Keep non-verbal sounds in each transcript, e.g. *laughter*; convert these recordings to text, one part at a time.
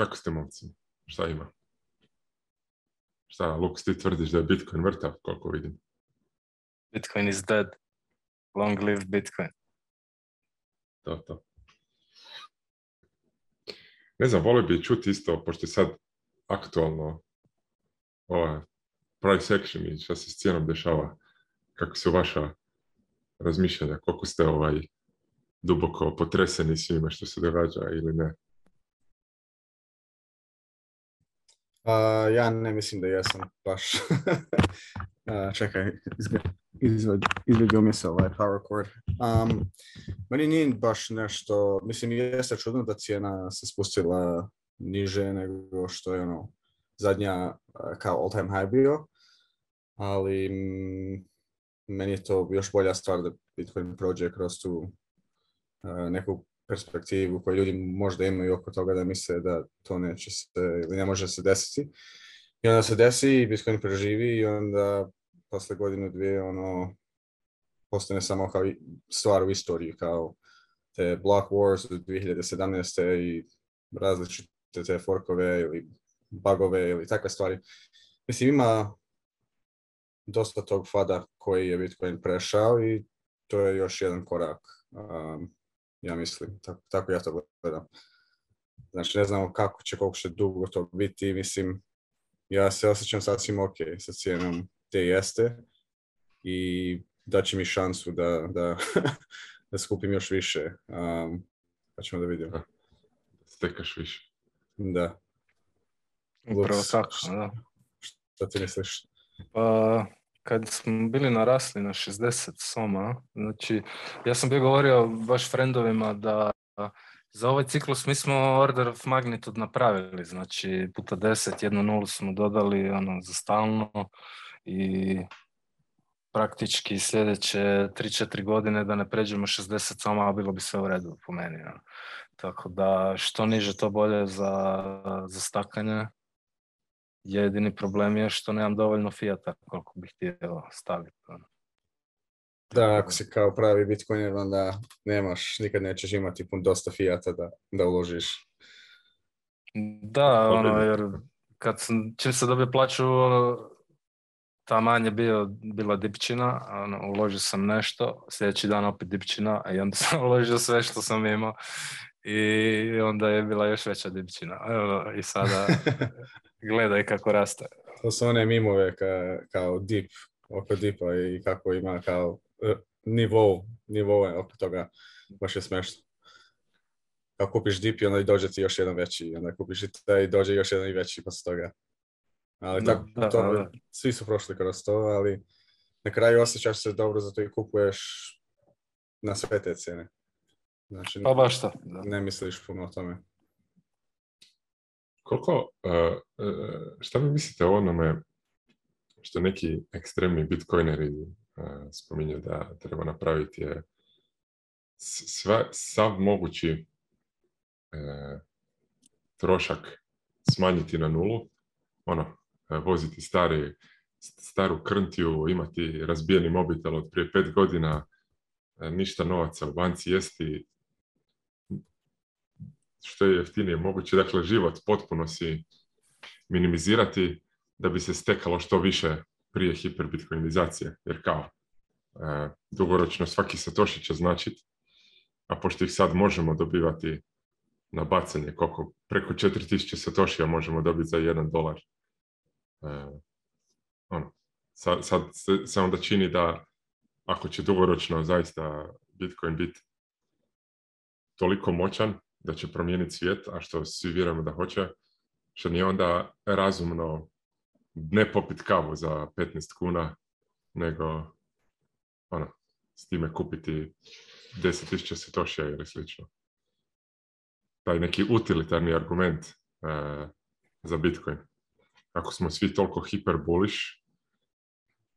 Kako ste momci? Šta ima? Šta, Lukas, ti tvrdiš da je Bitcoin vrtav, koliko vidim? Bitcoin is dead. Long live Bitcoin. To, to. Ne znam, volio bi čuti isto, pošto je sad aktualno ova price action i šta se s cijenom dešava, kako su vaša razmišljanja, koliko ste ovaj duboko potreseni svime što se događa ili ne. A, pa, ja ne mislim da jesam baš. *laughs* a, čekaj, izvedio mi se ovaj power cord. Um, meni nije baš nešto, mislim jeste čudno da cijena se spustila niže nego što je ono zadnja kao all time high bio, ali mm, meni je to još bolja stvar da Bitcoin prođe kroz tu uh, neku perspektivu koju ljudi možda imaju oko toga da misle da to neće se ili ne može se desiti. I onda se desi i Bitcoin preživi i onda posle godinu dvije ono postane samo kao stvar u istoriji kao te block wars od 2017. i različite te forkove ili bagove ili takve stvari. Mislim, ima dosta tog fada koji je Bitcoin prešao i to je još jedan korak um, ja mislim, tako, tako ja to gledam. Znači ne znamo kako će, koliko će dugo to biti, mislim, ja se osjećam sasvim ok sa cijenom te jeste i dat mi šansu da, da, *laughs* da skupim još više, um, pa ćemo da vidimo. Stekaš više. Da. Upravo tako, da. Šta ti misliš? Pa, kad smo bili narasli na 60 soma, znači ja sam bio govorio baš friendovima da za ovaj ciklus mi smo Order of Magnitude napravili, znači puta 10, jednu nulu smo dodali ono, za stalno i praktički sljedeće 3-4 godine da ne pređemo 60 soma, a bilo bi sve u redu po meni. Ono. Tako da što niže to bolje za, za stakanje Jedini problem je što nemam dovoljno fijata koliko bih htio staviti. Ono. Da, ako si kao pravi bitcoiner, onda nemaš, nikad nećeš imati pun dosta fijata da, da uložiš. Da, ono, jer kad sam, čim se dobio plaću, ono, ta manje bio, bila dipčina, ono, uložio sam nešto, sljedeći dan opet dipčina i onda sam *laughs* uložio sve što sam imao i onda je bila još veća dipčina. Evo, I sada *laughs* Gledaj kako raste. To su one mimove kao dip, oko dipa i kako ima kao nivo eh, nivou, nivou oko toga. Baš je smešno. Kao kupiš dip i onda dođe ti još jedan veći, onda kupiš i taj dođe još jedan i veći posle toga. Ali tako, to, svi su prošli kroz to, ali na kraju osjećaš se dobro zato i kupuješ na sve te cijene. Znači, pa baš to. Ne misliš puno o tome. Koliko, e, e, šta vi mislite o onome što neki ekstremni bitcoineri e, spominju da treba napraviti je sva, sav mogući trošak smanjiti na nulu, ono, voziti stari, staru krntiju, imati razbijeni mobitel od prije pet godina, ništa novaca u banci jesti, što je jeftinije moguće, dakle život potpuno si minimizirati da bi se stekalo što više prije hiperbitcoinizacije, jer kao e, dugoročno svaki satoši će značiti, a pošto ih sad možemo dobivati na bacanje, koliko, preko 4000 satošija možemo dobiti za 1 dolar. E, ono, sad, se, onda čini da ako će dugoročno zaista Bitcoin biti toliko moćan, da će promijeniti svijet, a što svi vjerujemo da hoće, što nije onda razumno ne popit kavu za 15 kuna, nego ono, s time kupiti 10.000 sitošija ili slično. Taj neki utilitarni argument e, za Bitcoin. Ako smo svi toliko bullish,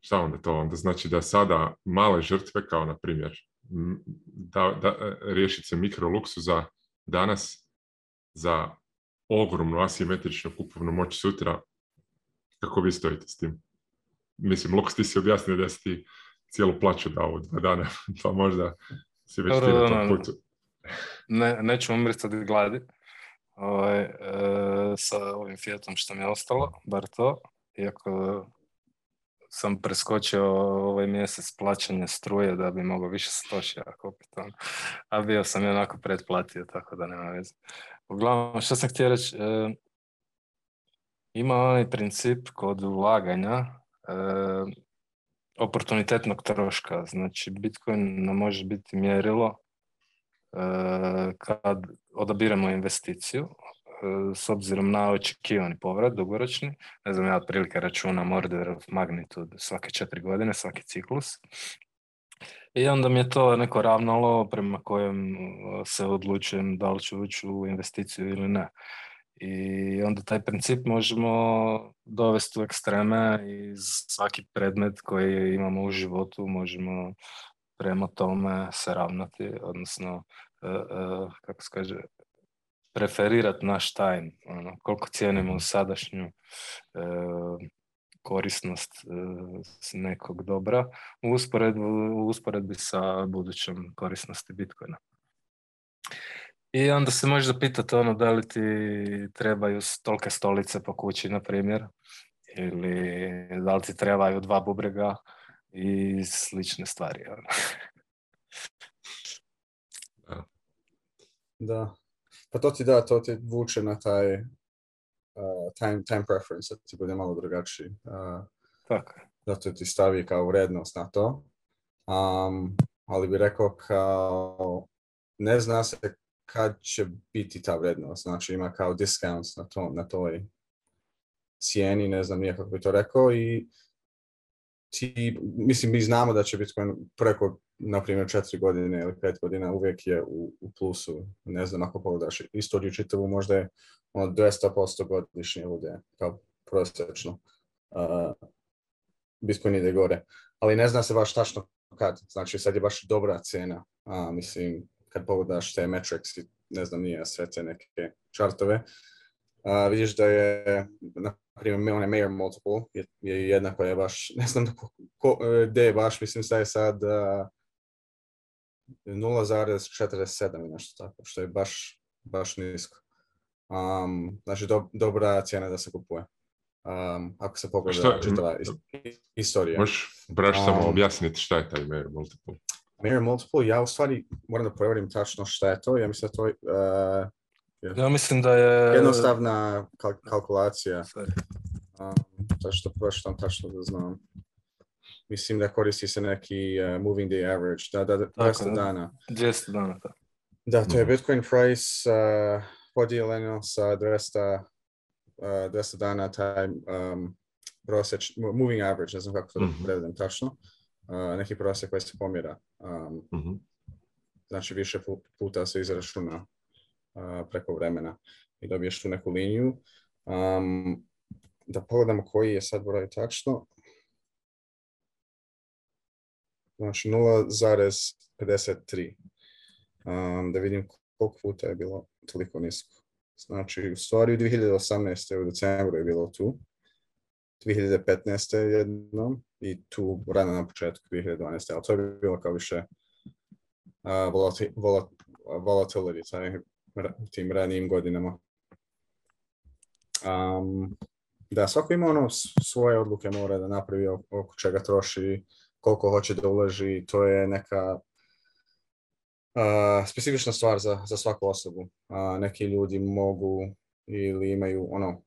šta onda to? Onda znači da sada male žrtve, kao na primjer da, da riješiti se za danas za ogromnu asimetričnu kupovnu moć sutra, kako vi stojite s tim? Mislim, Lukas, ti si objasnio da si ti cijelu plaću dao u dva dana, *laughs* pa možda si već ti na tom ono, putu. neću umriti gladi ovaj, e, sa ovim fijetom što mi je ostalo, bar to, iako sam preskočio ovaj mjesec plaćanje struje da bi mogao više stošija kupiti. Ono. A bio sam je onako pretplatio, tako da nema veze. Uglavnom, što sam htio reći, e, ima onaj princip kod ulaganja e, oportunitetnog troška. Znači, Bitcoin nam može biti mjerilo e, kad odabiramo investiciju, E, s obzirom na očekivani povrat dugoročni, ne znam ja otprilike računam order of magnitude svake četiri godine, svaki ciklus. I onda mi je to neko ravnalo prema kojem e, se odlučujem da li ću ući u investiciju ili ne. I onda taj princip možemo dovesti u ekstreme i svaki predmet koji imamo u životu možemo prema tome se ravnati, odnosno, e, kako se kaže, preferirati naš time, ono, koliko cijenimo mhm. sadašnju e, korisnost e, nekog dobra u usporedbi, u sa budućom korisnosti Bitcoina. I onda se možeš zapitati ono, da li ti trebaju tolike stolice po kući, na primjer, ili da li ti trebaju dva bubrega i slične stvari. Ono. da, pa to ti da, to ti vuče na taj uh, time, time preference, da ti bude malo drugačiji. Uh, Tako. Zato ti stavi kao vrednost na to. Um, ali bi rekao kao ne zna se kad će biti ta vrednost. Znači ima kao discounts na, to, na toj cijeni, ne znam nije kako bi to rekao i ti, mislim mi znamo da će Bitcoin preko na primjer četiri godine ili pet godina uvijek je u, u plusu. Ne znam, ako pogledaš istoriju čitavu, možda je ono 200% godišnje bude kao prosječno. Uh, Bitcoin ide gore. Ali ne zna se baš tačno kad. Znači sad je baš dobra cijena. A, mislim, kad pogledaš te metrics i ne znam nije sve te neke čartove, a, vidiš da je, na primjer, onaj Mayer Multiple je, je jednako je baš, ne znam da ko, de baš, mislim, sad je sad 0,47 nešto tako, što je baš, baš nisko. Um, znači, dobra cijena da se kupuje. Um, ako se pogleda šta, čitava istorija. Možeš braš um, samo objasniti šta je taj Mayer Multiple? Mayer Multiple, ja u stvari moram da provjerim tačno šta je to. Ja mislim da to eh, je, ja mislim da je... Jednostavna kalkulacija. Um, što pročitam tačno da znam. Mislim da koristi se neki uh, moving day average, da, da, da Tako, 200 dana. 200 dana, da. Da, to je mhm. Bitcoin price uh, podijeljeno sa 200, uh, 200 dana taj um, e, proseč, moving average, ne znam kako to mm-hmm. prevedem tačno, uh, neki prosek koji se pomjera. Um, mm-hmm. Znači više puta se izračuna preko vremena i dobiješ tu neku liniju. Um, da pogledamo koji je sad broj tačno znači 0,53. Um, da vidim koliko puta je bilo toliko nisko. Znači, u stvari u 2018. u decembru je bilo tu, 2015. jednom i tu rano na početku 2012. Ali to je bilo kao više uh, volati, volat, volatility taj, tim ranijim godinama. Um, da, svako ima ono svoje odluke mora da napravi oko čega troši koliko hoće da uloži, to je neka uh, specifična stvar za, za svaku osobu. neki ljudi mogu ili imaju ono,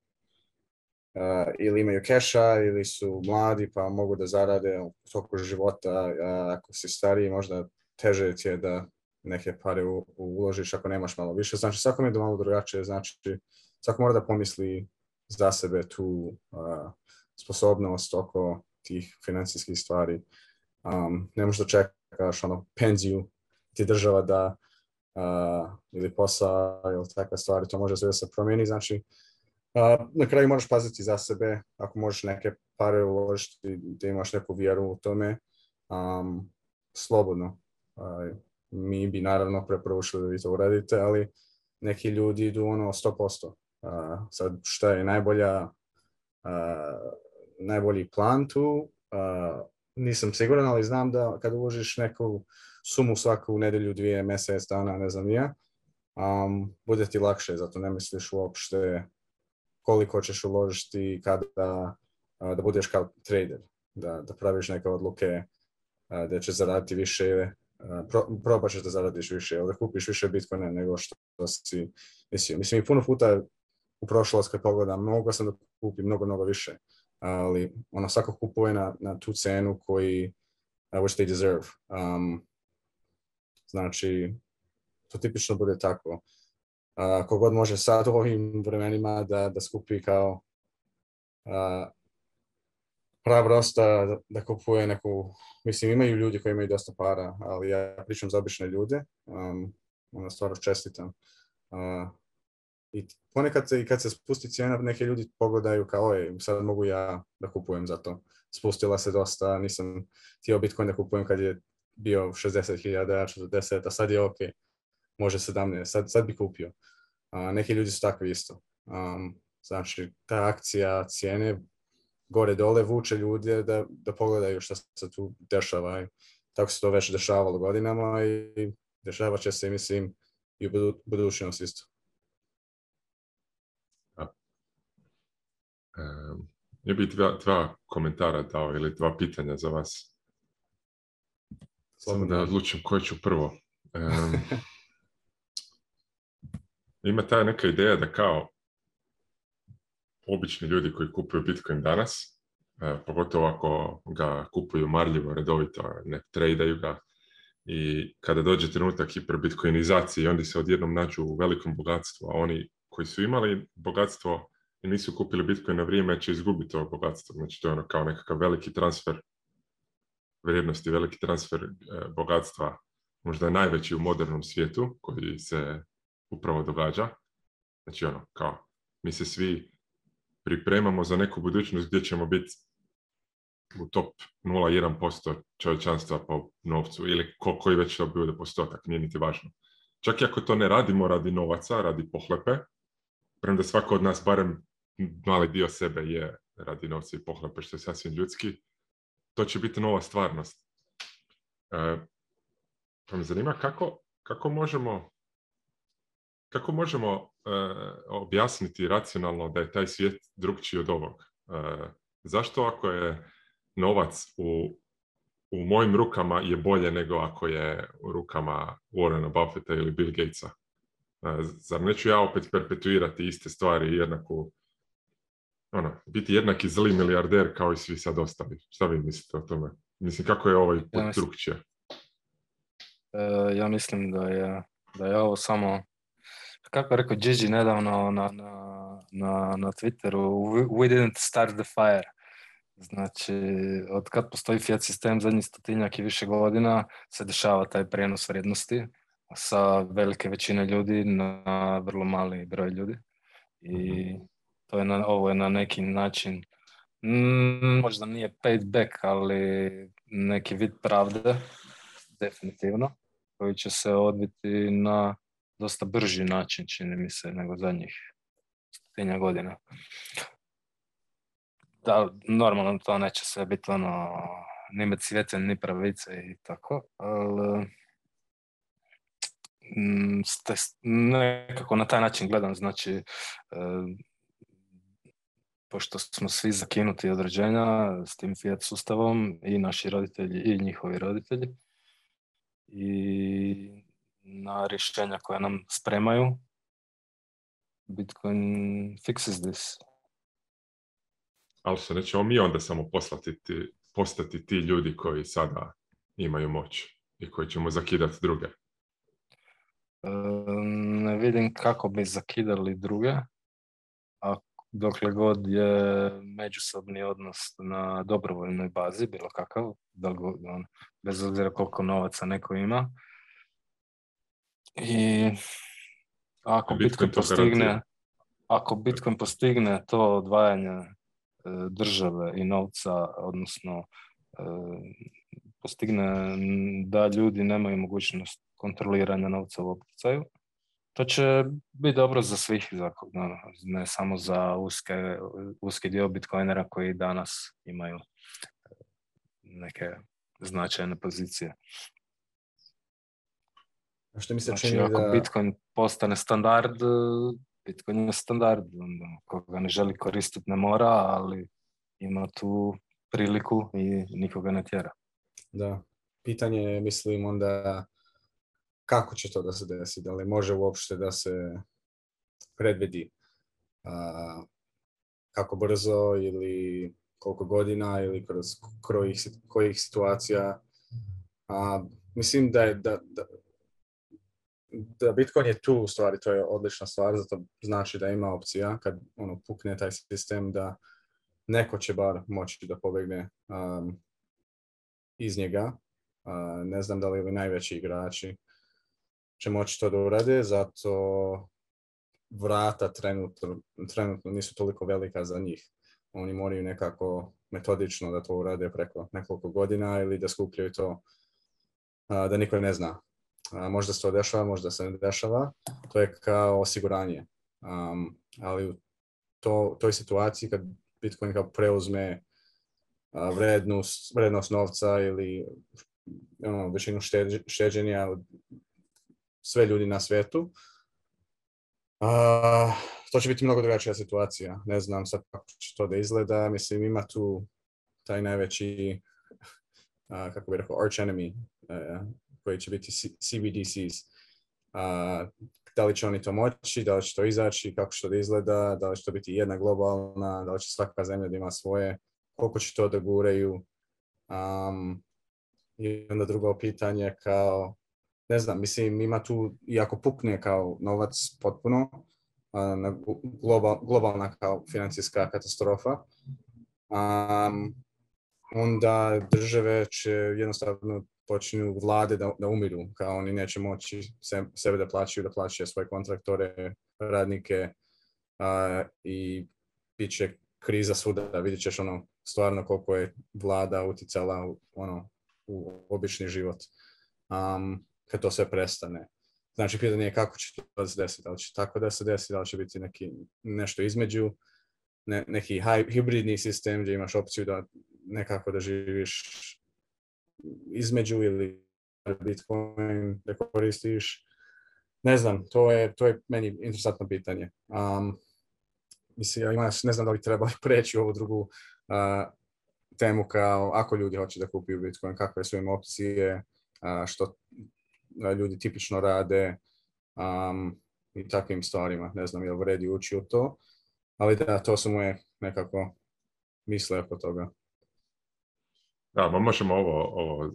Uh, ili imaju keša ili su mladi pa mogu da zarade u života. ako si stariji možda teže ti je da neke pare u, uložiš ako nemaš malo više. Znači svako je malo drugačije, znači svako mora da pomisli za sebe tu sposobnost oko tih financijskih stvari um, ne možeš da čekaš, ono, penziju ti država da, ili posao, ili takve stvari, to može sve se promijeni, znači, uh, na kraju moraš paziti za sebe, ako možeš neke pare uložiti, da imaš neku vjeru u tome, um, slobodno. mi bi naravno preporučili da vi to uradite, ali neki ljudi idu ono 100%. Uh, sad šta je najbolja, najbolji plan tu, nisam siguran, ali znam da kad uložiš neku sumu svaku nedelju, dvije, mjesec, dana, ne znam ja, um, bude ti lakše, zato ne misliš uopšte koliko ćeš uložiti kada da budeš kao trader, da, da praviš neke odluke da će zaraditi više, pro, probat ćeš da zaradiš više ili da kupiš više bitcoina nego što si mislio. Mislim i puno puta u prošlost kad pogledam, mogao sam da kupim mnogo, mnogo više ali ona svako kupuje na, na tu cenu koji uh, which they deserve. Um, znači, to tipično bude tako. Uh, kogod može sad u ovim vremenima da, da skupi kao uh, rosta, da, da kupuje neku, mislim imaju ljudi koji imaju dosta para, ali ja pričam za obične ljude, um, ono stvarno čestitam. Uh, i ponekad se, i kad se spusti cijena, neke ljudi pogledaju kao, oj, sad mogu ja da kupujem za to. Spustila se dosta, nisam htio Bitcoin da kupujem kad je bio 60.000, 40.000, a sad je ok, može 17, sad, sad bi kupio. A, neki ljudi su takvi isto. znači, ta akcija cijene gore-dole vuče ljude da, da pogledaju što se tu dešava. I tako se to već dešavalo godinama i dešavat će se, mislim, i u budućnosti isto. Ja bih dva, komentara dao ili dva pitanja za vas. Samo da odlučim koje ću prvo. *laughs* ima ta neka ideja da kao obični ljudi koji kupuju Bitcoin danas, e, pogotovo ako ga kupuju marljivo, redovito, ne tradaju ga, i kada dođe trenutak hiperbitcoinizacije, onda se odjednom nađu u velikom bogatstvu, a oni koji su imali bogatstvo nisu kupili Bitcoin na vrijeme, će izgubiti ovo bogatstvo. Znači to je ono kao nekakav veliki transfer vrijednosti, veliki transfer e, bogatstva, možda najveći u modernom svijetu koji se upravo događa. Znači ono, kao, mi se svi pripremamo za neku budućnost gdje ćemo biti u top 0,1% čovječanstva po novcu ili koji već to bude postotak, nije niti važno. Čak i ako to ne radimo radi novaca, radi pohlepe, premda svako od nas barem mali dio sebe je radi novca i što je sasvim ljudski, to će biti nova stvarnost. E, pa me zanima kako, kako možemo, kako možemo e, objasniti racionalno da je taj svijet drugčiji od ovog? E, zašto ako je novac u, u mojim rukama je bolje nego ako je u rukama Warrena Buffetta ili Bill Gatesa? E, zar neću ja opet perpetuirati iste stvari i ono, biti jednaki zli milijarder kao i svi sad ostali. Šta vi mislite o tome? Mislim, kako je ovaj put ja e, ja mislim da je, da je ovo samo, kako je rekao Gigi nedavno na, na, na, na Twitteru, we, didn't start the fire. Znači, od kad postoji fiat sistem zadnji stotinjak i više godina se dešava taj prenos vrijednosti sa velike većine ljudi na vrlo mali broj ljudi. I mhm. To je na, ovo je na neki način, mm, možda nije paid back, ali neki vid pravde, definitivno, koji će se odbiti na dosta brži način, čini mi se, nego zadnjih stotinja godina. Da, normalno to neće sve biti ono, ni cvjete, ni pravice i tako, ali mm, nekako na taj način gledam, znači e, pošto smo svi zakinuti od s tim Fiat sustavom i naši roditelji i njihovi roditelji i na rješenja koja nam spremaju Bitcoin fixes this. Ali se nećemo mi onda samo poslati ti, postati ti ljudi koji sada imaju moć i koji ćemo zakidati druge. ne vidim kako bi zakidali druge dokle god je međusobni odnos na dobrovoljnoj bazi, bilo kakav, bez obzira koliko novaca neko ima. I ako Bitcoin, postigne, ako Bitcoin postigne to odvajanje e, države i novca, odnosno e, postigne da ljudi nemaju mogućnost kontroliranja novca u opticaju, to će biti dobro za svih, ono, ne samo za uske, uski dio bitcoinera koji danas imaju eh, neke značajne pozicije. Što mi se znači, čini ako da... Bitcoin postane standard, eh, Bitcoin je standard. Koga ne želi koristiti ne mora, ali ima tu priliku i nikoga ne tjera. Da. Pitanje je, mislim, onda kako će to da se desi, da li može uopšte da se predvidi kako brzo ili koliko godina ili kroz kojih, situacija. a mislim da je da, da, da Bitcoin je tu u stvari, to je odlična stvar, zato znači da ima opcija kad ono pukne taj sistem da neko će bar moći da pobegne um, iz njega. Uh, ne znam da li, li najveći igrači će moći to da urade, zato vrata trenutno, trenutno nisu toliko velika za njih. Oni moraju nekako metodično da to urade preko nekoliko godina ili da skupljaju to da niko ne zna. A, možda se to dešava, možda se ne dešava. To je kao osiguranje. ali u to, toj situaciji kad Bitcoin kao preuzme a, vrednost, vrednost novca ili ono, većinu šteđenja od sve ljudi na svijetu. Uh, to će biti mnogo drugačija situacija. Ne znam sad kako će to da izgleda. Mislim, ima tu taj najveći, kako bi rekao, arch enemy, e, koji će biti C- CBDCs. da li će oni to moći, da li će to izaći, kako će to da izgleda, da li će to biti jedna globalna, da li će svaka zemlja da ima svoje, koliko će to da guraju. Um, I onda drugo pitanje kao ne znam, mislim ima tu, iako pukne kao novac potpuno, na globalna kao financijska katastrofa, um, onda države će jednostavno počinju vlade da, da umiru, kao oni neće moći sebe da plaćaju, da plaćaju svoje kontraktore, radnike i bit će kriza svuda, vidjet ćeš ono stvarno koliko je vlada uticala u, ono, u obični život. Um, kad to sve prestane. Znači, pitanje je kako će to se desiti, da li će tako da se desi, da li će biti neki, nešto između, ne, neki hibridni sistem gdje imaš opciju da nekako da živiš između ili Bitcoin da koristiš. Ne znam, to je, to je meni interesantno pitanje. Um, mislim, ja ne znam da bi trebali *laughs* preći u ovu drugu temu kao ako ljudi hoće da kupiju Bitcoin, kakve su im opcije, što ljudi tipično rade um, i takvim stvarima. Ne znam je li vredi ući u to, ali da, to su moje nekako misle po toga. Da, ma možemo ovo, ovo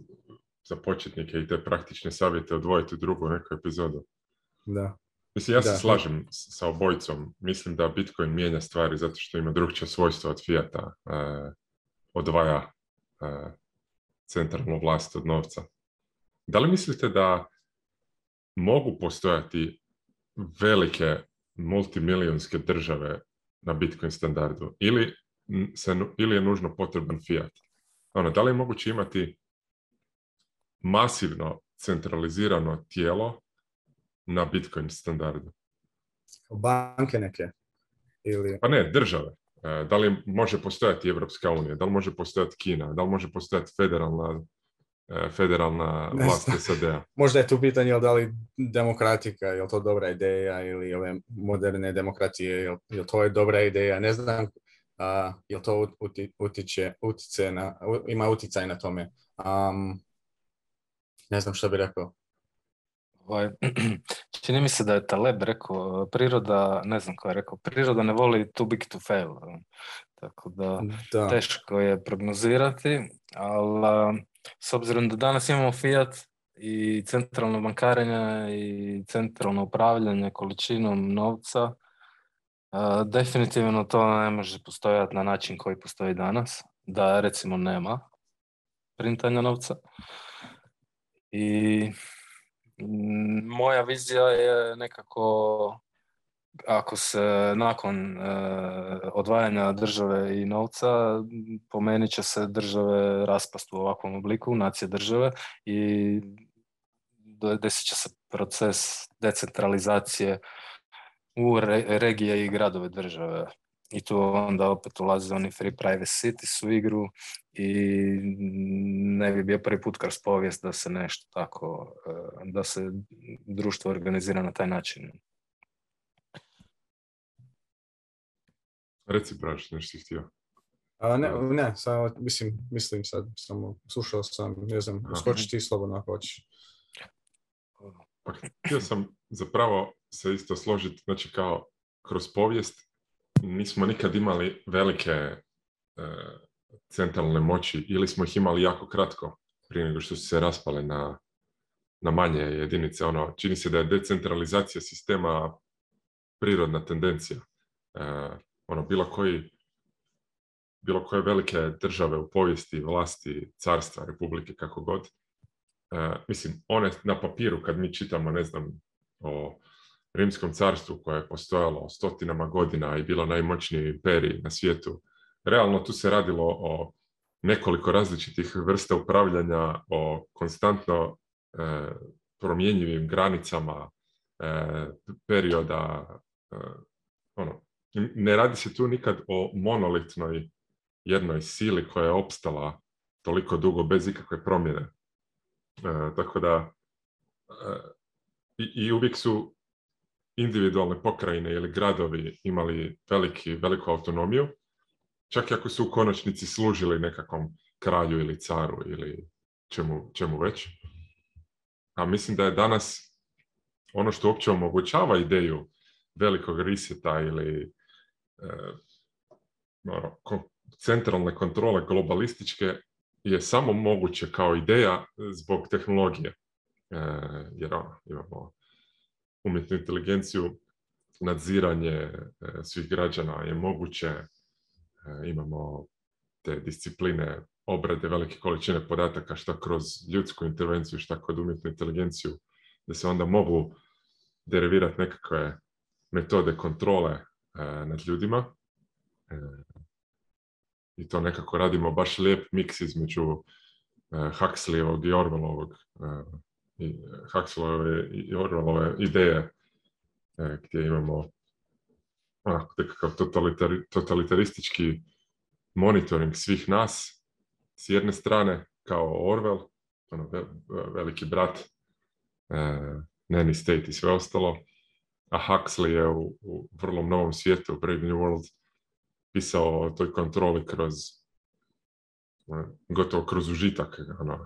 za početnike i te praktične savjete odvojiti u drugu neku epizodu. Da. Mislim, ja da. se slažem sa obojicom. Mislim da Bitcoin mijenja stvari zato što ima drugčije svojstvo od fijata. E, odvaja e, centralnu vlast od novca. Da li mislite da mogu postojati velike multimilijonske države na Bitcoin standardu ili, se, ili je nužno potreban fiat? Ono, da li je moguće imati masivno centralizirano tijelo na Bitcoin standardu? Banke neke? Ili... Pa ne, države. E, da li može postojati Evropska unija, da li može postojati Kina, da li može postojati federalna E, federalna vlast sad *laughs* Možda je tu pitanje da li demokratika, je to dobra ideja ili ove moderne demokratije, je to je dobra ideja, ne znam jel to uti, utiče, na, ima uticaj na tome. Um, ne znam što bi rekao. Ovaj, *clears throat* čini mi se da je Taleb rekao, priroda, ne znam ko je rekao, priroda ne voli too big to fail. Tako da, da. teško je prognozirati, ali s obzirom da danas imamo fiat i centralno bankarenje i centralno upravljanje količinom novca, definitivno to ne može postojati na način koji postoji danas, da recimo nema printanja novca. I moja vizija je nekako ako se nakon e, odvajanja države i novca, po meni će se države raspast u ovakvom obliku, nacije države i desit će se proces decentralizacije u regije i gradove države. I tu onda opet ulaze oni free private cities u igru i ne bi bio prvi put kroz povijest da se nešto tako, e, da se društvo organizira na taj način. Reci praviš nešto si htio. A, ne, ne, samo, mislim, mislim sad, samo slušao sam, ne znam, skoči ti slobodno ako hoćeš. Pa htio sam zapravo se isto složiti, znači kao kroz povijest nismo nikad imali velike e, centralne moći ili smo ih imali jako kratko prije nego što su se raspale na, na manje jedinice. Ono, čini se da je decentralizacija sistema prirodna tendencija. E, ono, bilo koji bilo koje velike države u povijesti, vlasti, carstva, republike, kako god. E, mislim, one na papiru kad mi čitamo, ne znam, o Rimskom carstvu koje je postojalo stotinama godina i bilo najmoćniji peri na svijetu, realno tu se radilo o nekoliko različitih vrsta upravljanja, o konstantno e, promjenjivim granicama e, perioda, ono, ne radi se tu nikad o monolitnoj jednoj sili koja je opstala toliko dugo bez ikakve promjene. E, tako da e, i uvijek su individualne pokrajine ili gradovi imali veliki, veliku autonomiju, čak i ako su u konačnici služili nekakvom kralju ili caru ili čemu, čemu već. A mislim da je danas ono što uopće omogućava ideju velikog riseta ili E, ono, centralne kontrole globalističke je samo moguće kao ideja e, zbog tehnologije. E, jer ono, imamo umjetnu inteligenciju, nadziranje svih građana je moguće, imamo te discipline obrade velike količine podataka što kroz ljudsku intervenciju, šta kroz umjetnu inteligenciju, da se onda mogu derivirati nekakve metode kontrole E, nad ljudima. E, I to nekako radimo baš lijep miks između e, Huxleyovog i Orwellovog i Huxleyove i Orwellove ideje gdje imamo onako nekakav totalitaristički monitoring svih nas s jedne strane kao Orwell, ono, veliki brat, neni state i sve ostalo, a Huxley je u, u vrlo novom svijetu, Brave New World, pisao o toj kontroli kroz ono, gotovo kroz užitak ono, e,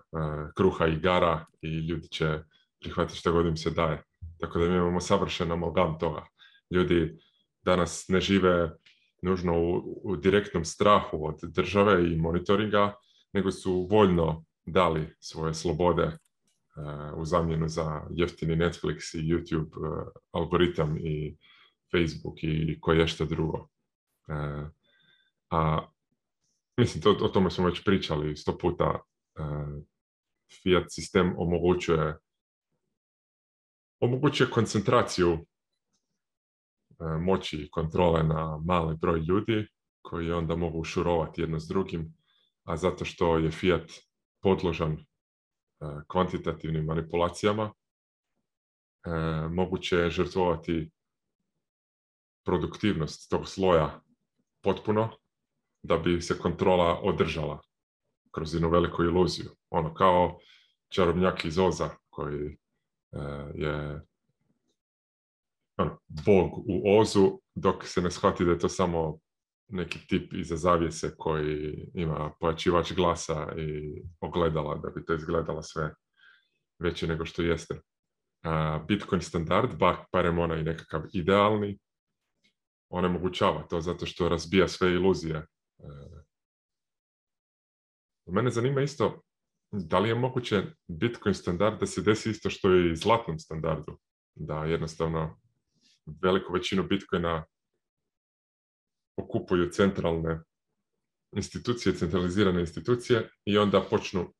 kruha i gara i ljudi će prihvatiti što god im se daje. Tako da mi imamo savršen amalgam toga. Ljudi danas ne žive nužno u, u direktnom strahu od države i monitoringa, nego su voljno dali svoje slobode u zamjenu za jeftini Netflix i YouTube e, algoritam i Facebook i koje što drugo. E, a mislim, o tome smo već pričali sto puta. E, Fiat sistem omogućuje omogućuje koncentraciju moći i kontrole na mali broj ljudi koji onda mogu šurovati jedno s drugim, a zato što je Fiat podložan E, kvantitativnim manipulacijama. E, moguće je žrtvovati produktivnost tog sloja potpuno da bi se kontrola održala kroz jednu veliku iluziju. Ono kao čarobnjak iz Oza koji e, je ono, bog u Ozu dok se ne shvati da je to samo neki tip iza zavijese koji ima pojačivač glasa i ogledala da bi to izgledala sve veće nego što jeste. Bitcoin standard, parem onaj nekakav idealni, onemogućava to zato što razbija sve iluzije. E, mene zanima isto, da li je moguće Bitcoin standard da se desi isto što i zlatnom standardu? Da jednostavno veliku većinu Bitcoina okupuju centralne institucije, centralizirane institucije i onda počnu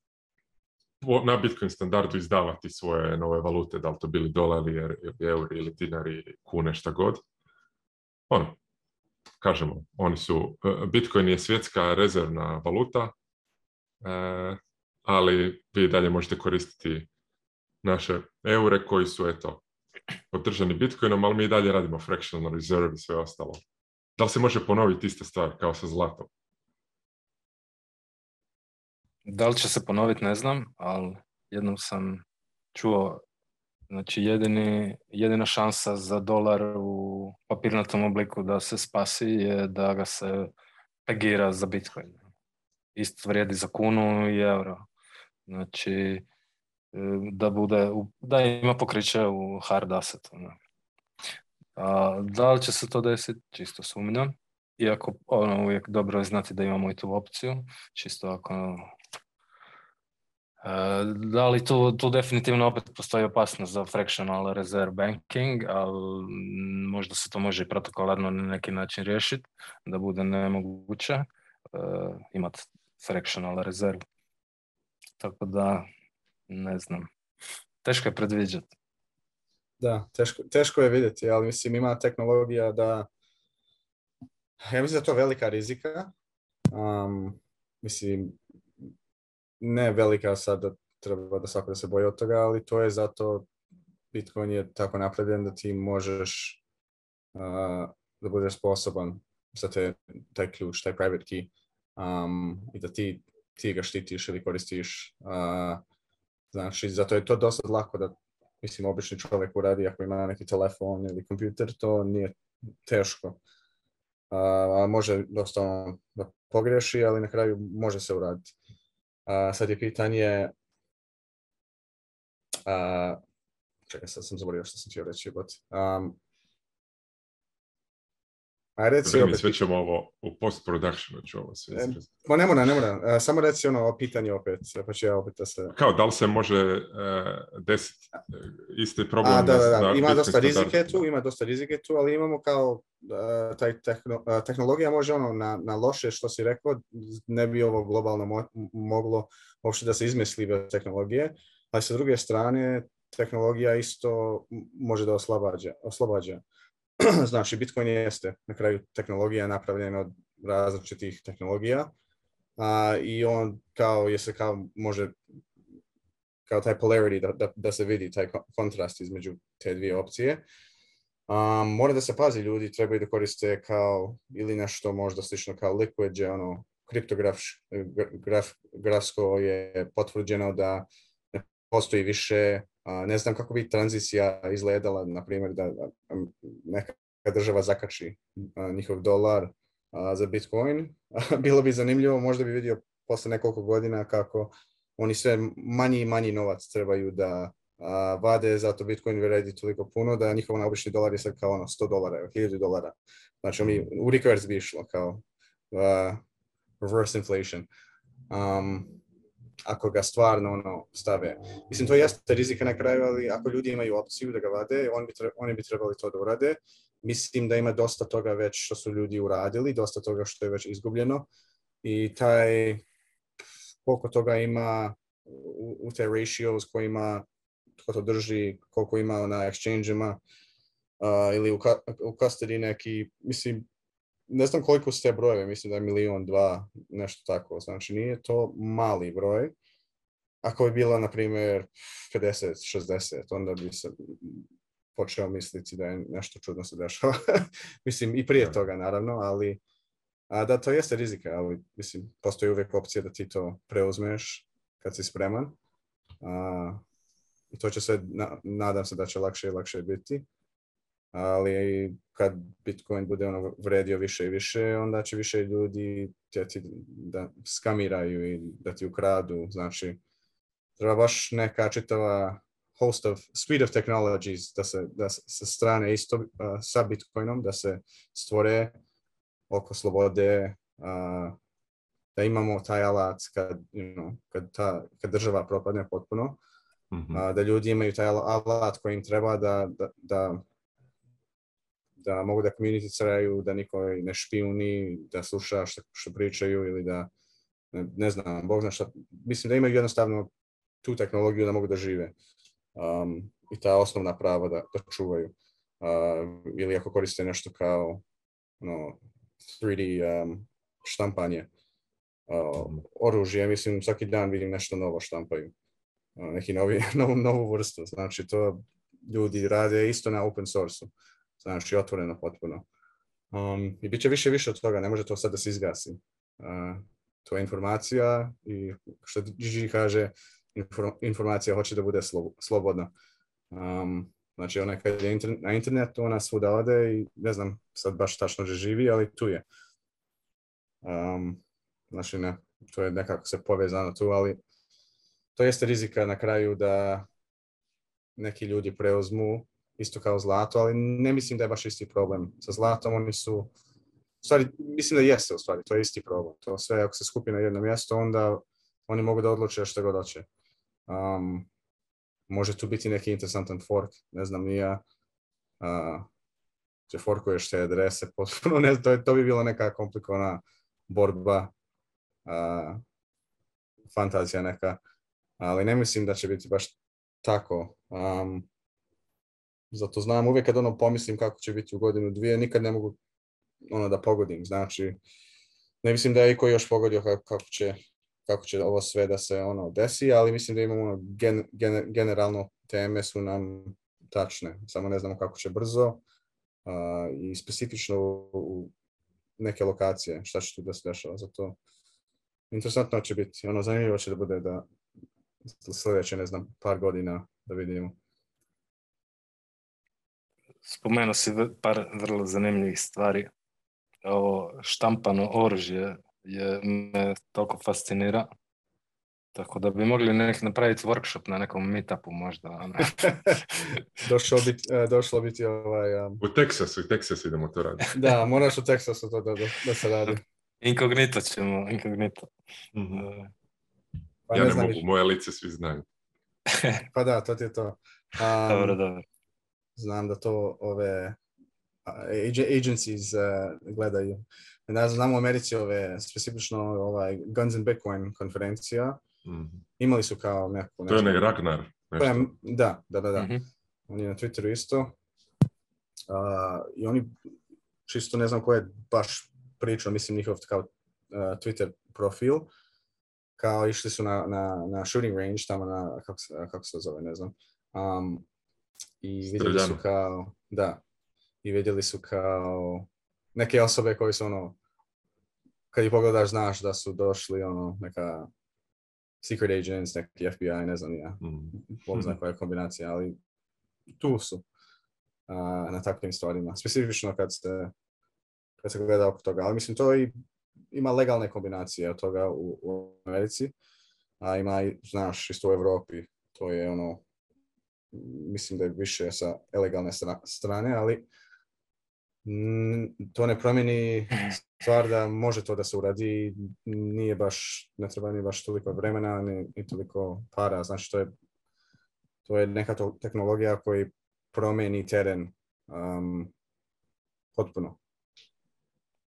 po, na Bitcoin standardu izdavati svoje nove valute, da li to bili dolari, ili er, euri, ili dinari, kune, šta god. Ono, kažemo, oni su, e, Bitcoin je svjetska rezervna valuta, e, ali vi dalje možete koristiti naše eure koji su, eto, održani Bitcoinom, ali mi i dalje radimo fractional reserve i sve ostalo. Da li se može ponoviti ista stvar kao sa zlatom? Da li će se ponoviti ne znam, ali jednom sam čuo znači jedini, jedina šansa za dolar u papirnatom obliku da se spasi je da ga se pegira za Bitcoin. Isto vrijedi za kunu i euro. Znači, e, da bude, da ima pokriće u hard assetu. Ne? A, da li će se to desiti, čisto sumnjam. Iako ono, uvijek dobro je znati da imamo i tu opciju, čisto ako ono, e, da li tu, definitivno opet postoji opasnost za fractional reserve banking, ali možda se to može i protokolarno na neki način riješiti, da bude nemoguće e, imati fractional reserve. Tako da, ne znam, teško je predviđati. Da, teško, teško je vidjeti, ali mislim ima tehnologija da, ja mislim da to velika rizika, um, mislim, ne velika sad da treba da svako se boji od toga, ali to je zato Bitcoin je tako napravljen da ti možeš uh, da budeš sposoban za te, taj ključ, taj private key um, i da ti, ga štitiš ili koristiš. Uh, znači, zato je to dosta lako da mislim, obični čovjek uradi ako ima neki telefon ili kompjuter, to nije teško. A, a može dosta ono da pogreši, ali na kraju može se uraditi. A, sad je pitanje... A, čekaj, sad sam zaboravio što sam htio reći. But, um, a reci opet... Sve ćemo ovo, u post-productionu ću ovo sve Ma ne mora, ne mora. E, samo reci ono pitanje opet, e, pa ja opet da se... Kao, da li se može uh, e, desiti isti problem? da, da, da. Ima dosta rizike tu, ima dosta rizike tu, ali imamo kao taj tehnologija može ono na, na loše što si rekao, ne bi ovo globalno moglo uopšte da se izmisli bez tehnologije, ali sa druge strane tehnologija isto može da oslobađa. oslobađa. *clears throat* Znači, Bitcoin jeste na kraju tehnologija napravljena od različitih tehnologija a, i on kao je se kao može kao taj polarity da, da, se vidi taj kontrast između te dvije opcije. Um, mora da se pazi ljudi, treba i da koriste kao ili nešto možda slično kao Liquid, je ono kriptograf, graf, grafsko je potvrđeno da ne postoji više ne znam kako bi tranzicija izgledala, na primjer, da neka država zakači njihov dolar za Bitcoin. *laughs* Bilo bi zanimljivo, možda bi vidio posle nekoliko godina kako oni sve manji i manji novac trebaju da vade, zato Bitcoin vredi toliko puno da njihov obični dolar je sad kao ono 100 dolara, 1000 dolara. Znači, mi u reverse bi išlo kao reverse inflation ako ga stvarno ono stave. Mislim, to jeste rizika na kraju, ali ako ljudi imaju opciju da ga vade, on bi oni bi trebali to da urade. Mislim da ima dosta toga već što su ljudi uradili, dosta toga što je već izgubljeno i taj koliko toga ima u, u te ratios kojima tko to drži, koliko ima na exchange-ima ili u, u custody neki, mislim, ne znam koliko ste brojeve, mislim da je milion, dva, nešto tako. Znači nije to mali broj. Ako je bila, na primjer, 50, 60, onda bi se počeo misliti da je nešto čudno se dešava. *laughs* mislim, i prije toga, naravno, ali a da, to jeste rizika, ali mislim, postoji uvijek opcija da ti to preuzmeš kad si spreman. A, I to će se, nadam se da će lakše i lakše biti ali kad Bitcoin bude ono vredio više i više, onda će više ljudi tjeti da skamiraju i da ti ukradu. Znači, treba baš neka čitava host of, speed of technologies da se, da se strane isto uh, sa Bitcoinom, da se stvore oko slobode, da imamo taj alat kad, you know, kad, ta, kad država propadne potpuno, uh, da ljudi imaju taj alat koji im treba da, da, da da mogu da craju da niko ne špijuni, da sluša što, što pričaju ili da, ne znam, Bog zna šta, mislim da imaju jednostavno tu tehnologiju da mogu da žive um, i ta osnovna prava da, da čuvaju. Uh, ili ako koriste nešto kao 3D ono, um, štampanje uh, oružje, mislim svaki dan vidim nešto novo štampaju, uh, neki novi, *laughs* novu, novu vrstu, znači to ljudi rade isto na open source-u znači otvoreno potpuno. Um, I bit će više više od toga, ne može to sad da se izgasi. Uh, to je informacija i što Gigi kaže, informacija hoće da bude slobodna. Um, znači ona kad je na internetu, ona svuda ode i ne znam sad baš tačno gdje živi, ali tu je. Um, znači ne, to je nekako se povezano tu, ali to jeste rizika na kraju da neki ljudi preuzmu isto kao zlato, ali ne mislim da je baš isti problem. Sa zlatom oni su, u stvari, mislim da jeste u stvari, to je isti problem. To sve, ako se skupi na jedno mjesto, onda oni mogu da odluče što god hoće. Um, može tu biti neki interesantan fork, ne znam, nija. uh, će forkuješ te adrese, *laughs* potpuno, ne, to, to bi bila neka komplikovana borba, uh, fantazija neka, ali ne mislim da će biti baš tako. Um, zato znam uvijek kad ono pomislim kako će biti u godinu dvije, nikad ne mogu ono da pogodim. Znači, ne mislim da je iko još pogodio kako će, kako će ovo sve da se ono desi, ali mislim da imamo ono, generalno teme su nam tačne, samo ne znamo kako će brzo i specifično u neke lokacije, šta će tu da se dešava. Zato interesantno će biti, ono zanimljivo će da bude da sljedeće, ne znam, par godina da vidimo spomenuo si par vrlo zanimljivih stvari. O štampano oružje je me toliko fascinira. Tako da bi mogli nek napraviti workshop na nekom meetupu možda. Ono. *laughs* E, došlo, bi došlo ovaj... U Teksasu, u Teksasu idemo to raditi. da, moraš u Teksasu to da, da, da se radi. Inkognito ćemo, inkognito. mm ja ne, mogu, moje lice svi znaju. pa da, to ti je to. Um, dobro, dobro. Znam da to ove agencies e, gledaju. Ja znam u Americi ove, specifično ovaj Guns and Bitcoin konferencija. mm Imali su kao neku... Nešto. To je Ragnar. Nešto. Pa, da, da, da. da. mm On na Twitteru isto. Uh, I oni, čisto ne znam ko je baš pričao, mislim njihov kao uh, Twitter profil, kao išli su na, na, na shooting range, tamo na, kako se, kako se zove, ne znam. Um, i vidjeli su kao, da, i vidjeli su kao neke osobe koji su ono, kad ih pogledaš znaš da su došli ono neka secret agents, neki FBI, ne znam ja, mm. zna mhm. koja kombinacija, ali tu su na takvim stvarima, specifično kad ste kad se gleda oko toga, ali mislim to i ima legalne kombinacije od toga u, Americi, a ima i, znaš, isto u Europi, to je ono, mislim da je više sa ilegalne strane, ali mm, to ne promjeni stvar da može to da se uradi nije baš, ne treba ni baš toliko vremena ni, ni toliko para. Znači to je, to je neka to tehnologija koji promjeni teren um, potpuno.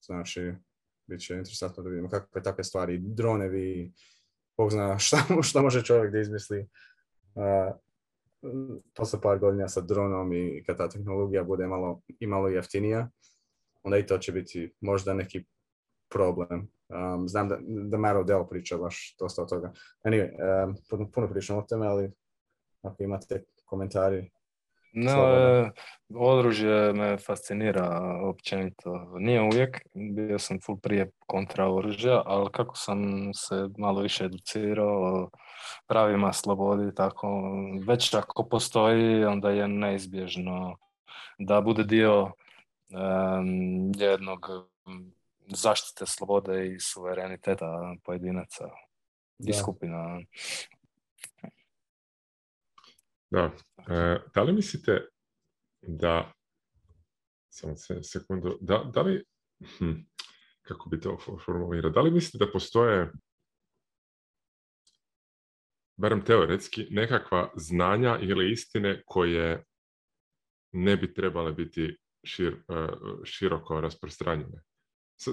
Znači, bit će interesantno da vidimo kakve takve stvari, dronevi, Bog zna šta, šta može čovjek da izmisli. Uh, Mm, to par godina sa dronom i kad ta tehnologija bude malo, i malo jeftinija, onda i to će biti možda neki problem. Ehm, znam da, da Maro Del priča baš dosta o toga. Anyway, ehm, puno, puno o tome, ali ako imate komentari, no, e, oružje me fascinira općenito. Nije uvijek, bio sam full prije kontra oružja, ali kako sam se malo više educirao pravima slobodi, tako već ako postoji, onda je neizbježno da bude dio um, jednog zaštite slobode i suvereniteta pojedinaca da. i skupina. Da. E, da li mislite da samo sekundu, da, da li hm, kako bi to formulirao, da li mislite da postoje barem teoretski, nekakva znanja ili istine koje ne bi trebale biti šir, e, široko rasprostranjene.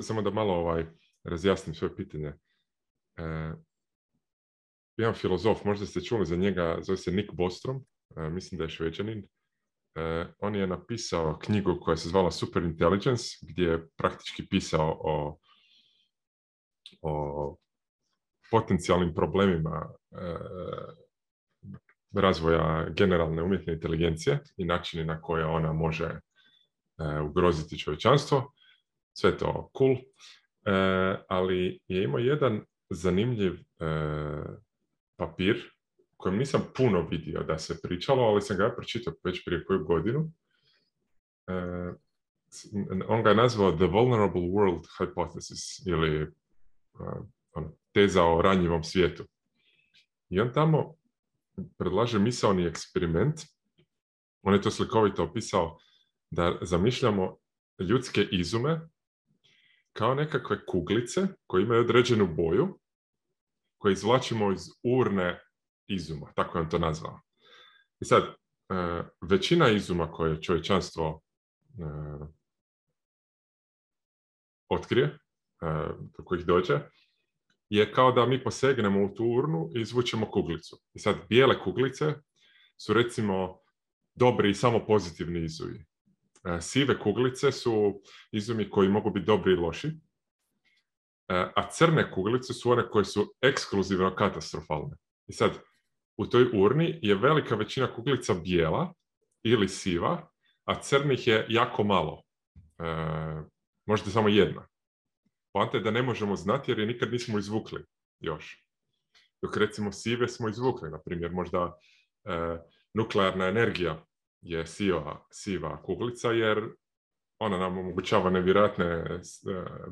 Samo da malo ovaj, razjasnim svoje pitanje. E, jedan filozof, možda ste čuli za njega, zove se Nick Bostrom, e, mislim da je šveđanin. E, on je napisao knjigu koja se zvala Superintelligence, gdje je praktički pisao o, o potencijalnim problemima e, razvoja generalne umjetne inteligencije i načini na koje ona može e, ugroziti čovječanstvo. Sve to cool. E, ali je imao jedan zanimljiv papir kojem nisam puno vidio da se pričalo, ali sam ga pročitao već prije koju godinu. On ga je nazvao The Vulnerable World Hypothesis ili ono, teza o ranjivom svijetu. I on tamo predlaže misaoni eksperiment. On je to slikovito opisao da zamišljamo ljudske izume kao nekakve kuglice koje imaju određenu boju koje izvlačimo iz urne izuma, tako je on to nazvao. I sad, e, većina izuma koje čovječanstvo e, otkrije, e, do kojih dođe, je kao da mi posegnemo u tu urnu i izvučemo kuglicu. I sad bijele kuglice su recimo dobri i samo pozitivni izumi. E, sive kuglice su izumi koji mogu biti dobri i loši, e, a crne kuglice su one koje su ekskluzivno katastrofalne. I sad, u toj urni je velika većina kuglica bijela ili siva, a crnih je jako malo. E, možda samo jedna. Poanta je da ne možemo znati jer je nikad nismo izvukli još. Dok recimo sive smo izvukli, na primjer možda e, nuklearna energija je siva, siva kuglica jer ona nam omogućava nevjerojatne e,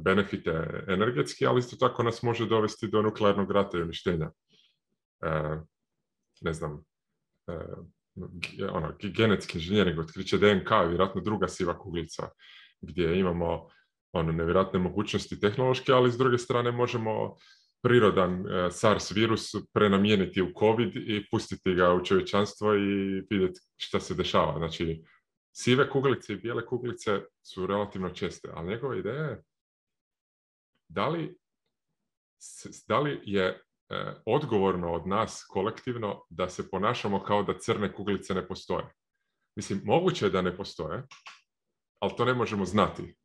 benefite energetski, ali isto tako nas može dovesti do nuklearnog rata i uništenja. E, ne znam, e, ono, genetski inženjering, otkriće DNK vjerojatno druga siva kuglica, gdje imamo ono, nevjerojatne mogućnosti tehnološke, ali s druge strane možemo prirodan e, SARS virus prenamijeniti u COVID i pustiti ga u čovječanstvo i vidjeti šta se dešava. Znači, sive kuglice i bijele kuglice su relativno česte, ali njegova ideja je da li, da li je e, odgovorno od nas kolektivno da se ponašamo kao da crne kuglice ne postoje. Mislim, moguće je da ne postoje, ali to ne možemo znati.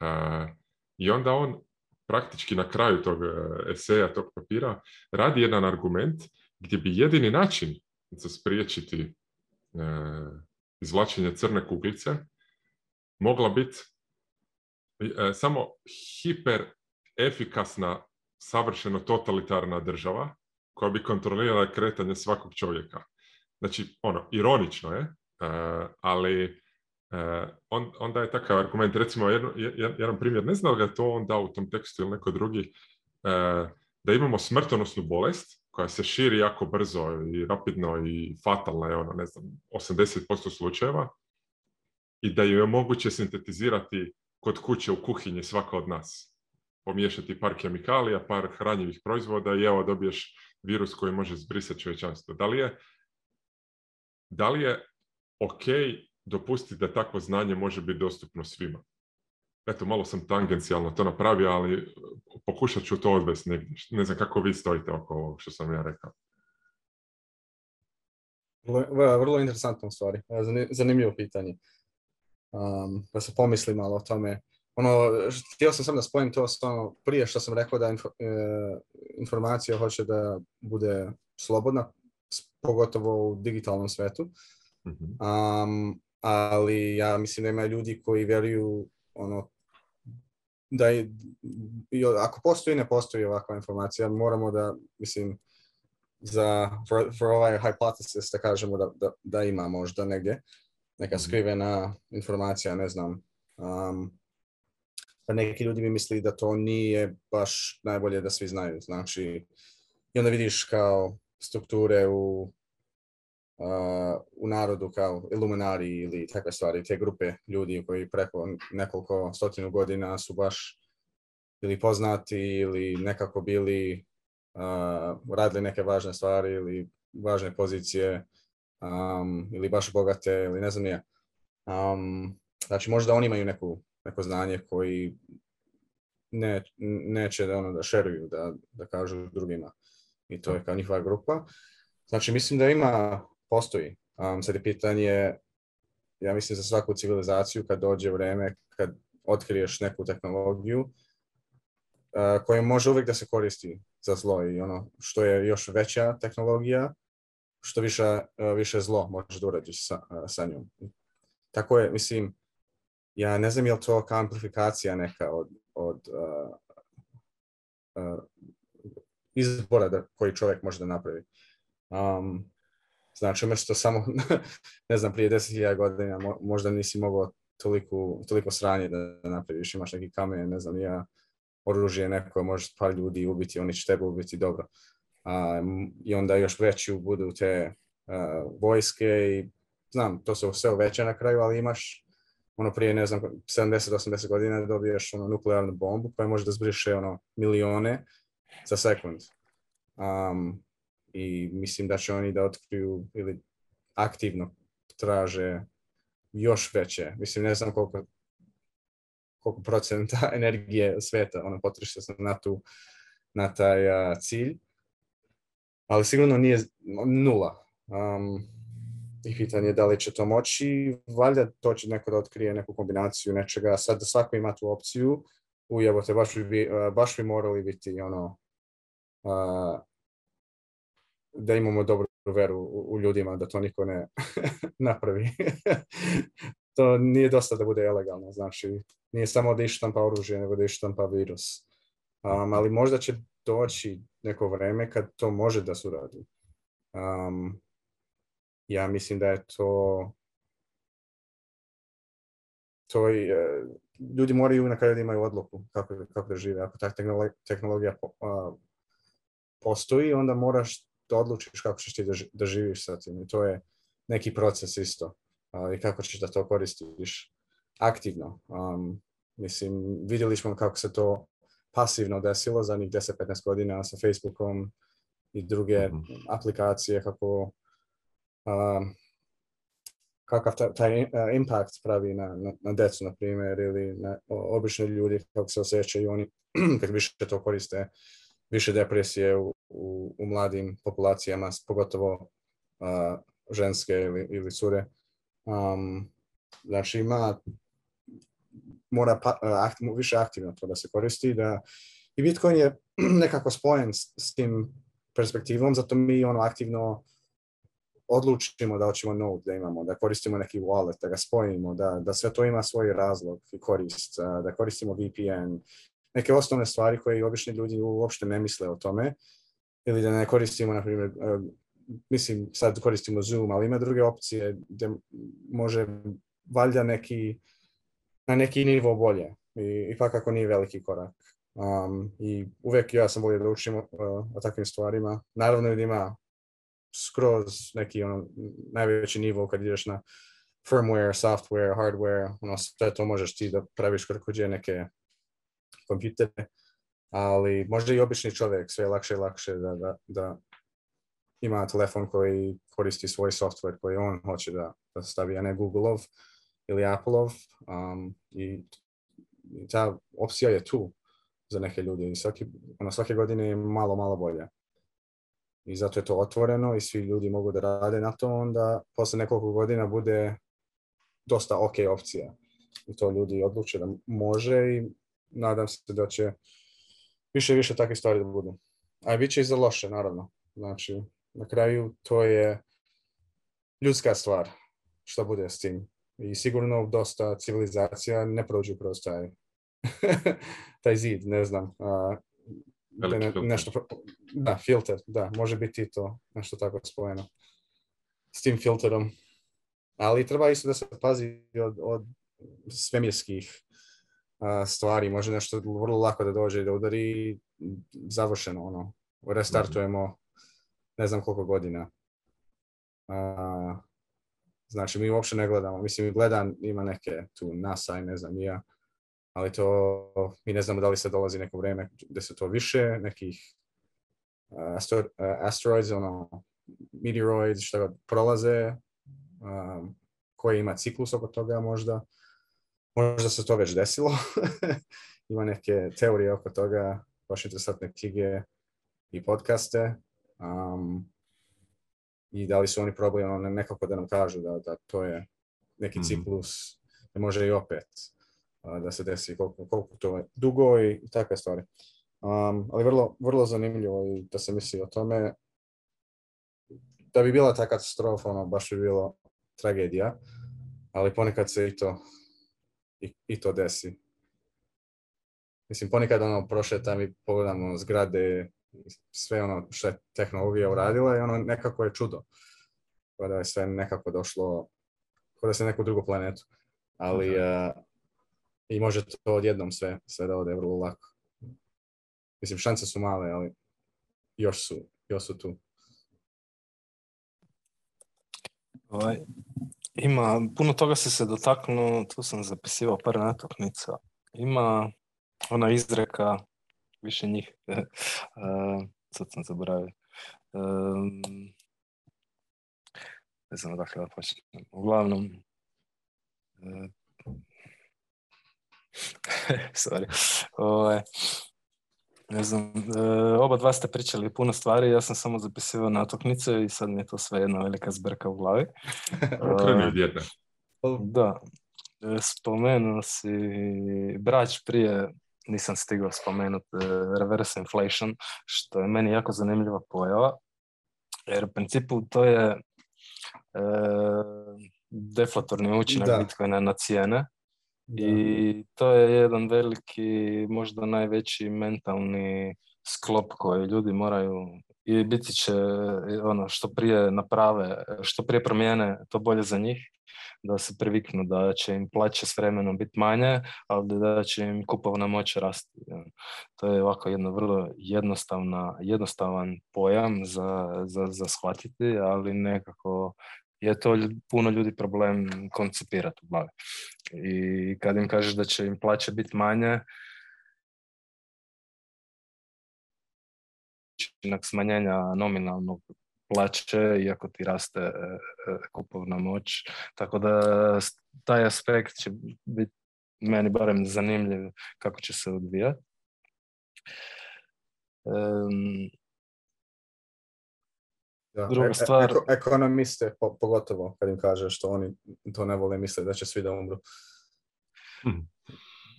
E, I onda on praktički na kraju tog e, eseja, tog papira, radi jedan argument gdje bi jedini način za spriječiti e, izvlačenje crne kuglice mogla biti samo hiper efikasna, savršeno totalitarna država koja bi kontrolirala kretanje svakog čovjeka. Znači, ono, ironično je, ali E, onda je takav argument, recimo jedan primjer, ne znam ga to on dao u tom tekstu ili neko drugi, e, da imamo smrtonosnu bolest koja se širi jako brzo i rapidno i fatalna je ono, ne znam, 80% slučajeva i da ju je moguće sintetizirati kod kuće u kuhinji svaka od nas. Pomiješati par kemikalija, par hranjivih proizvoda i evo dobiješ virus koji može zbrisati čovječanstvo. Da li je, da li je ok dopustiti da takvo znanje može biti dostupno svima. Eto, malo sam tangencijalno to napravio, ali e, pokušat ću to odvesti negdje. Ne znam kako vi stojite oko ovog što sam ja rekao. Vrlo interesantno stvari. E, zanimljivo pitanje. da se pomisli malo o tome. Ono, htio sam sam da spojim to s ono, prije što sam rekao da e, informacija hoće da bude slobodna, pogotovo u digitalnom svetu. Mhm ali ja mislim da ima ljudi koji vjeruju ono da je, ako postoji, ne postoji ovakva informacija, moramo da, mislim, za, for, for ovaj hypothesis da kažemo da, da, da, ima možda negdje neka mhm. skrivena informacija, ne znam. Um, pa neki ljudi mi misli da to nije baš najbolje da svi znaju. Znači, i onda vidiš kao strukture u uh, u narodu kao iluminari ili takve stvari, te grupe ljudi koji preko nekoliko stotinu godina su baš ili poznati ili nekako bili uh, radili neke važne stvari ili važne pozicije um, ili baš bogate ili ne znam ja. Um, znači možda oni imaju neku, neko znanje koji ne, neće da ono da šeruju, da, da kažu drugima. I to je kao njihova grupa. Znači mislim da ima postoji. Um, sad je pitanje, ja mislim za svaku civilizaciju kad dođe vreme, kad otkriješ neku tehnologiju uh, koja može uvijek da se koristi za zlo i ono što je još veća tehnologija, što više, više zlo možeš da uradiš sa, njom. Tako je, mislim, ja ne znam je li to kao amplifikacija neka od, od izbora da, koji čovjek može da napravi. Um, Znači, umjesto ono samo, *laughs* ne znam, prije 10.000 godina možda nisi mogao toliko, toliko sranje da napraviš, imaš neki kamen, ne znam, ja, oružje neko, možeš par ljudi ubiti, oni će tebe ubiti dobro. I onda još veći budu te e, vojske i znam, to se sve uveća na kraju, ali imaš ono prije, ne znam, 70-80 godina dobiješ ono nuklearnu bombu koja može da zbriše ono milione za sekund i mislim da će oni da otkriju ili aktivno traže još veće. Mislim, ne znam koliko, koliko procenta *laughs* energije sveta ono, potroši se na, tu, na taj cilj, ali sigurno nije nula. Um, I pitanje je da li će to moći. Valjda to će neko da otkrije neku kombinaciju nečega. Sad da svako ima tu opciju, ujebote, baš bi, baš bi morali biti ono, da imamo dobru veru u, ljudima, da to niko ne *laughs* napravi. *laughs* to nije dosta da bude ilegalno, znači nije samo da pa oružje, nego da pa virus. ali možda će doći neko vreme kad to može da se uradi. ja mislim da je to to ljudi moraju na kraju imaju odluku kako, kako da žive. Ako ta tehnologija, postoji, onda moraš odlučiš kako ćeš ti da živiš sa tim i to je neki proces isto i kako ćeš da to koristiš aktivno. mislim, vidjeli smo kako se to pasivno desilo za njih 10-15 godina sa Facebookom i druge mhm. aplikacije, kako kakav taj, e, impact pravi na, na, na decu, na primjer, ili na obične ljudi, kako se osjećaju oni *clears throat* kad više to koriste, više depresije u, u, u mladim populacijama, pogotovo ženske ili, ili cure. Um, znači ima, mora pa, više aktivno to da se koristi. Da, I Bitcoin je *clears throat* nekako spojen s, s tim perspektivom, zato mi ono aktivno odlučimo da hoćemo node da imamo, da koristimo neki wallet, da ga spojimo, da, da sve to ima svoj razlog i korist, da koristimo VPN, neke osnovne stvari koje obični ljudi uopšte ne misle o tome ili da ne koristimo, na primjer, e, mislim, sad koristimo Zoom, ali ima druge opcije gdje može valjda neki, na neki nivo bolje. I, ipak ako nije veliki korak. Um, I uvijek ja sam volio da učim e, o takvim stvarima. Naravno ima skroz neki ono, najveći nivo kad ideš na firmware, software, hardware, ono, sve to možeš ti da praviš kako neke kompjutere ali možda i obični čovjek sve lakše i lakše da, da, ima telefon koji koristi svoj software koji on hoće da, da stavi, a ne Googleov ili Appleov. Um, I ta opcija je tu za neke ljude i svaki, ono, svake godine je malo, malo bolje. I zato je to otvoreno i svi ljudi mogu da rade na to, onda posle nekoliko godina bude dosta ok opcija. I to ljudi odluče da može i nadam se da će više i više takve stvari da budu. A bit će i za loše, naravno. Znači, na kraju to je ljudska stvar što bude s tim. I sigurno dosta civilizacija ne prođu kroz taj, *laughs* taj zid, ne znam. nešto, da, filter, da, može biti i to nešto tako spojeno s tim filterom. Ali treba isto da se pazi od, od svemirskih stvari, može nešto vrlo lako da dođe i da udari i završeno ono, restartujemo ne znam koliko godina. Uh, znači, mi uopće ne gledamo. Mislim, gledam, ima neke tu NASA i ne znam ja, ali to mi ne znamo da li se dolazi neko vrijeme gdje se to više, nekih asteroids, ono, meteoroids, što prolaze, um, koji ima ciklus oko toga možda. Možda se to već desilo. *laughs* Ima neke teorije oko toga, baš interesantne knjige i podcaste. Um, I da li su oni probali ono, nekako da nam kažu da, da to je neki mm ciklus, da može i opet da se desi koliko, koliko to je dugo i, takve stvari. Um, ali vrlo, vrlo zanimljivo i da se misli o tome. Da bi bila ta katastrofa, ono, baš bi bilo tragedija, ali ponekad se i to i, to desi. Mislim, ponekad ono prošetam i pogledam zgrade, sve ono što je tehnologija uradila i ono nekako je čudo. Kada da je sve nekako došlo, kao da se neku drugu planetu. Ali eh, i može to odjednom sve, sve da ode vrlo lako. Mislim, šanse su male, ali još su, još su tu. Ovaj, ima, puno toga si se dotaknuo, tu sam zapisivao par natuknica. Ima ona izreka, više njih, *laughs* eh, sad sam zaboravio. ne znam odakle da počnem. Uglavnom, eh, *laughs* sorry, ovaj, ne znam, e, oba dva ste pričali puno stvari, ja sam samo zapisivao natuknice i sad mi je to sve jedna velika zbrka u glavi. *laughs* Okreni od Da, e, spomenuo si Brać prije, nisam stigao spomenuti, e, reverse inflation, što je meni jako zanimljiva pojava, jer u principu to je deflatorni učinak Bitcoina na cijene, i to je jedan veliki, možda najveći mentalni sklop koji ljudi moraju i biti će ono što prije naprave, što prije promijene, to bolje za njih da se priviknu da će im plaće s vremenom biti manje, ali da će im kupovna moć rasti. To je ovako jedno vrlo jednostavna, jednostavan pojam za, za, za shvatiti, ali nekako je to puno ljudi problem koncipirati u i kad im kažeš da će im plaće biti manje, učinak smanjenja nominalnog plaće, iako ti raste e, e, kupovna moć. Tako da taj aspekt će biti meni barem zanimljiv kako će se odvijati. E, Druga e, stvar... ekonomiste, pogotovo kad im kaže što oni to ne vole, misle da će svi da umru. Hm.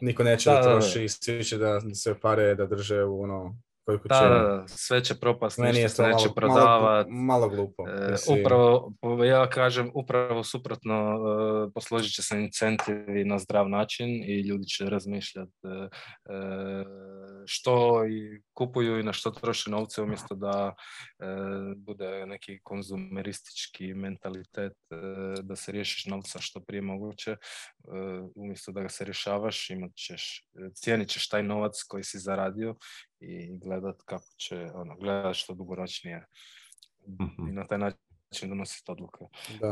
Niko neće da, da troši, svi će da se pare da drže u ono koliko Da, sve će propast, Meni se prodavati. Malo, glupo. E, upravo, ja kažem, upravo suprotno, posložit će se incentivi na zdrav način i ljudi će razmišljati što i kupuju i na što troše novce umjesto da e, bude neki konzumeristički mentalitet e, da se riješiš novca što prije moguće e, umjesto da ga se rješavaš imat ćeš, cijenit ćeš taj novac koji si zaradio i gledat kako će, ono, gledat što dugoročnije mhm. i na taj način donositi odluke.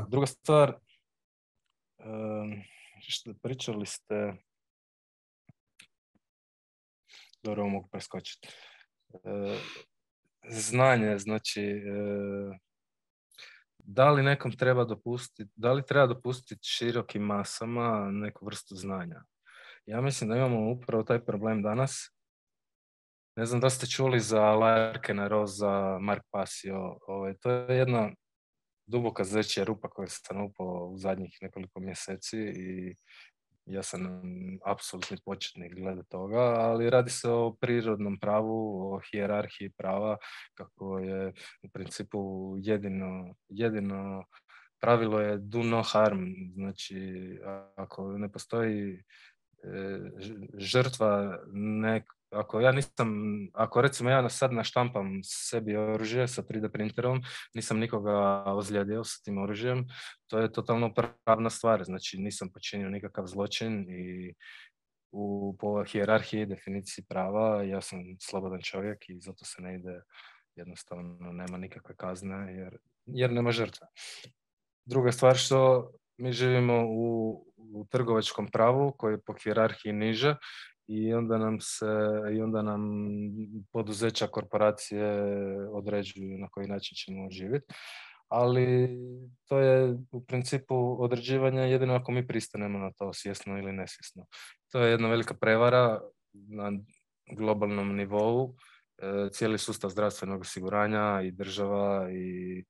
Druga stvar, što pričali ste dobro mogu preskočiti. E, znanje, znači, e, da li nekom treba dopustiti, da li treba dopustiti širokim masama neku vrstu znanja? Ja mislim da imamo upravo taj problem danas. Ne znam da ste čuli za Larkena Roza, Mark Pasio. Ovaj, to je jedna duboka zveća rupa koja se upao u zadnjih nekoliko mjeseci i ja sam apsolutni početnik glede toga, ali radi se o prirodnom pravu, o hijerarhiji prava, kako je u principu jedino, jedino pravilo je do no harm, znači ako ne postoji e, žrtva nek, ako ja nisam, ako recimo ja sad naštampam sebi oružje sa 3D printerom, nisam nikoga ozlijedio s tim oružjem, to je totalno pravna stvar, znači nisam počinio nikakav zločin i u, po hijerarhiji definiciji prava ja sam slobodan čovjek i zato se ne ide jednostavno nema nikakve kazne jer, nema žrtve. Druga stvar što mi živimo u, u trgovačkom pravu koji je po hijerarhiji niže i onda nam se i onda nam poduzeća korporacije određuju na koji način ćemo živjeti ali to je u principu određivanje jedino ako mi pristanemo na to svjesno ili nesvjesno to je jedna velika prevara na globalnom nivou e, cijeli sustav zdravstvenog osiguranja i država i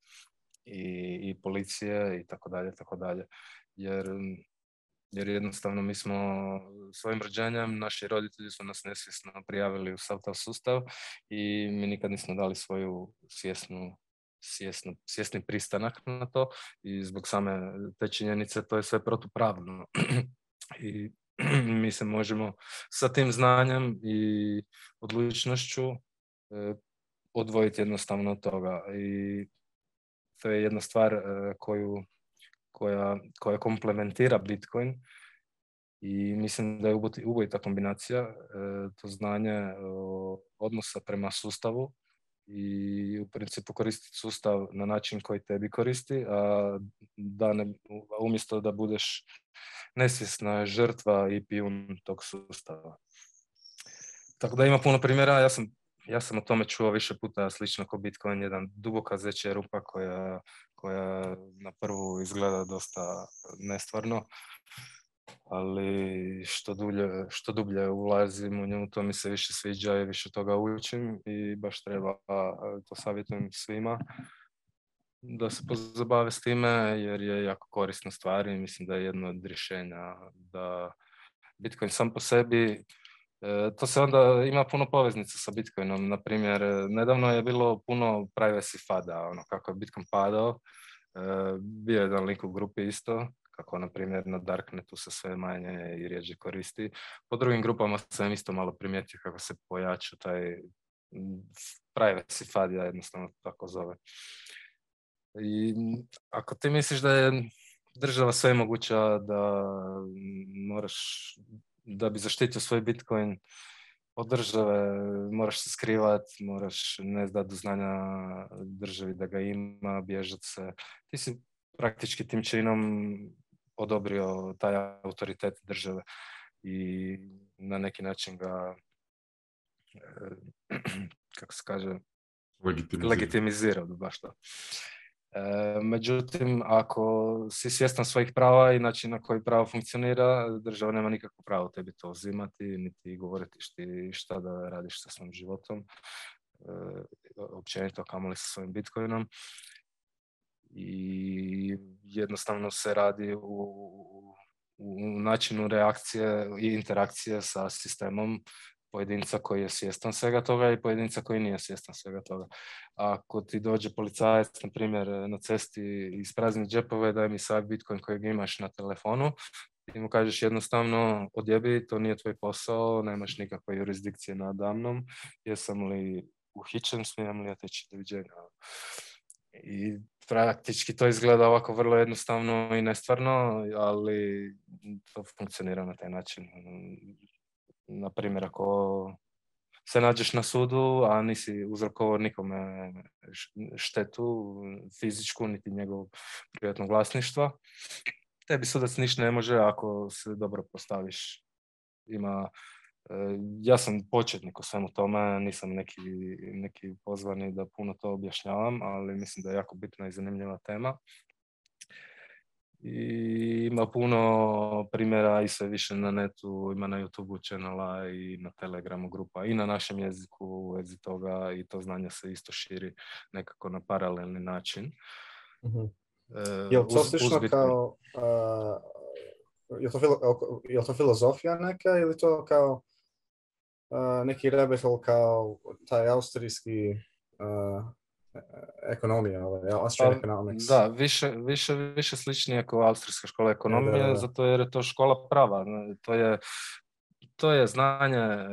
i policije i tako dalje tako dalje jer jer jednostavno mi smo svojim rođenjem, naši roditelji su nas nesvjesno prijavili u sav sustav i mi nikad nismo dali svoju svjesnu svjesni pristanak na to i zbog same te činjenice to je sve protupravno. *clears throat* I *clears throat* mi se možemo sa tim znanjem i odlučnošću e, odvojiti jednostavno od toga. I to je jedna stvar e, koju koja, koja komplementira Bitcoin i mislim da je ubojita kombinacija e, to znanje e, odnosa prema sustavu i u principu koristiti sustav na način koji tebi koristi, a da ne, umjesto da budeš nesvjesna žrtva i pijun tog sustava. Tako da ima puno primjera, ja sam ja sam o tome čuo više puta slično kao Bitcoin, jedan duboka zeće rupa koja, koja na prvu izgleda dosta nestvarno, ali što, dulje, što dublje ulazim u nju, to mi se više sviđa i više toga učim i baš treba, to savjetujem svima, da se pozabave s time jer je jako korisna stvar i mislim da je jedno od rješenja da Bitcoin sam po sebi E, to se onda ima puno poveznica sa Bitcoinom. Na primjer, e, nedavno je bilo puno privacy fada, ono kako je Bitcoin padao. E, bio je jedan link u grupi isto, kako na primjer na Darknetu se sve manje i rijeđe koristi. Po drugim grupama sam isto malo primijetio kako se pojaču taj privacy fad, ja jednostavno tako zove. I ako ti misliš da je država sve moguća da moraš da bi zaštitio svoj Bitcoin od države, moraš se skrivat moraš ne zdati do znanja državi da ga ima, bježat se. Ti si praktički tim činom odobrio taj autoritet države i na neki način ga eh, *clears throat* kako se kaže legitimizirao, baš to. E, međutim, ako si svjestan svojih prava i način na koji pravo funkcionira, država nema nikakvo pravo tebi to uzimati, niti govoriti šti, šta da radiš sa svojim životom, e, općenito kamoli sa svojim bitcoinom. I jednostavno se radi u, u načinu reakcije i interakcije sa sistemom pojedinca koji je svjestan svega toga i pojedinca koji nije svjestan svega toga. Ako ti dođe policajac, na primjer, na cesti iz praznih džepove, daj mi sad bitcoin kojeg imaš na telefonu, ti mu kažeš jednostavno odjebi, to nije tvoj posao, nemaš nikakve jurisdikcije damnom jesam li uhićen, smijem li ja teći doviđenja. I praktički to izgleda ovako vrlo jednostavno i nestvarno, ali to funkcionira na taj način na primjer, ako se nađeš na sudu, a nisi uzrokovao nikome štetu fizičku, niti njegovog privatnog vlasništva, tebi sudac ništa ne može ako se dobro postaviš. Ima, e, ja sam početnik u svemu tome, nisam neki, neki pozvani da puno to objašnjavam, ali mislim da je jako bitna i zanimljiva tema i ima puno primjera i sve više na netu, ima na YouTube channela i na Telegramu grupa i na našem jeziku u vezi toga i to znanje se isto širi nekako na paralelni način. Mhm. E, Je to kao, to filozofija neka ili to kao neki rebe kao taj austrijski ekonomija, ovaj, pa, Austrian economics. Da, više, više, više sličnije kao austrijska škola ekonomije, zato jer je to škola prava. To je, to je znanje e,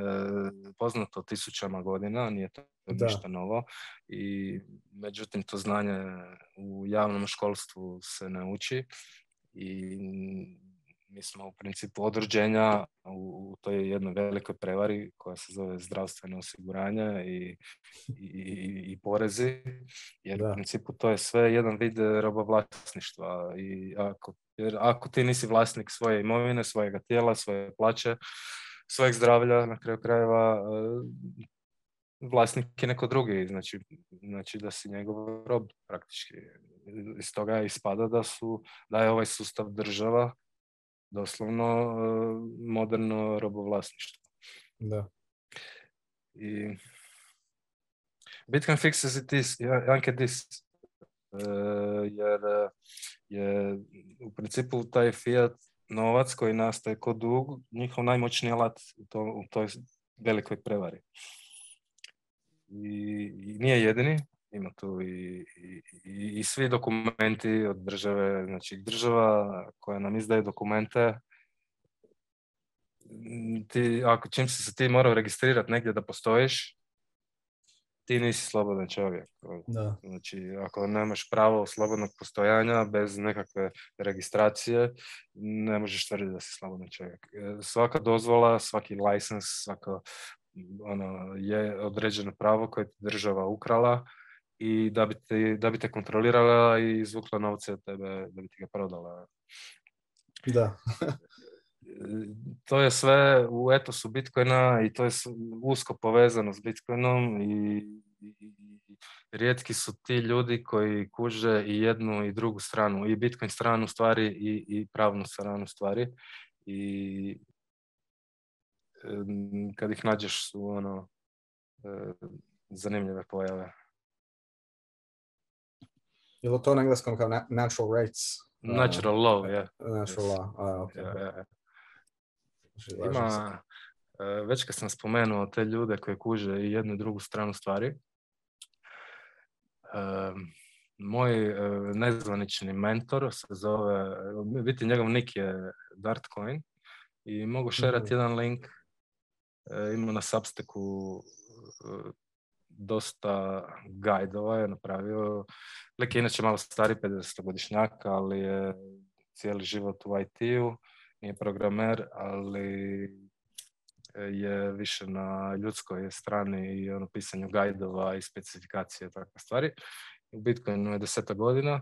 poznato tisućama godina, nije to ništa novo. I, međutim, to znanje u javnom školstvu se ne uči i mi smo u principu odruđenja u, u toj jednoj velikoj prevari koja se zove zdravstveno osiguranje i, i, i porezi, jer u principu to je sve jedan vid e, roba vlasništva i ako, ako ti nisi vlasnik svoje imovine, svojega tijela, svoje plaće, svojeg zdravlja na kraju krajeva e, vlasnik je neko drugi, znači, znači da si njegov rob praktički. Iz toga ispada da su, da je ovaj sustav država doslovno e, moderno robovlasništvo. Da. I Bitcoin fixes it is, this, e, jer e, je u principu taj fiat novac koji nastaje kod dug, njihov najmoćniji alat u, to, u toj velikoj prevari. I, nije jedini, ima tu i, i, svi dokumenti od države, znači država koja nam izdaje dokumente, ti, ako čim si se ti morao registrirati negdje da postojiš, ti nisi slobodan čovjek. Da. Znači, ako nemaš pravo slobodnog postojanja bez nekakve registracije, ne možeš tvrditi da si slobodan čovjek. E, svaka dozvola, svaki license, svako ono, je određeno pravo koje ti država ukrala i da bi te, da kontrolirala i izvukla novce od tebe, da bi ti ga prodala. Da. *laughs* to je sve u etosu Bitcoina i to je usko povezano s Bitcoinom i, rijetki su ti ljudi koji kuže i jednu i drugu stranu, i Bitcoin stranu stvari i, i pravnu stranu stvari. I kad ih nađeš su ono zanimljive pojave. Je li to na engleskom kao natural rights? Mm. Natural law, yeah. Uh, natural law, oh, okay. yeah, yeah. Znači, ima, e, već kad sam spomenuo te ljude koji kuže i jednu i drugu stranu stvari, um, moj uh, nezvanični mentor se zove, biti njegov nick je Dartcoin i mogu šerati mm jedan link, ima na Substacku uh, dosta gajdova je napravio. Leki je inače malo stari 50-godišnjak, ali je cijeli život u IT-u, nije programer, ali je više na ljudskoj strani i ono pisanju gajdova i specifikacije takve stvari. U Bitcoinu je deseta godina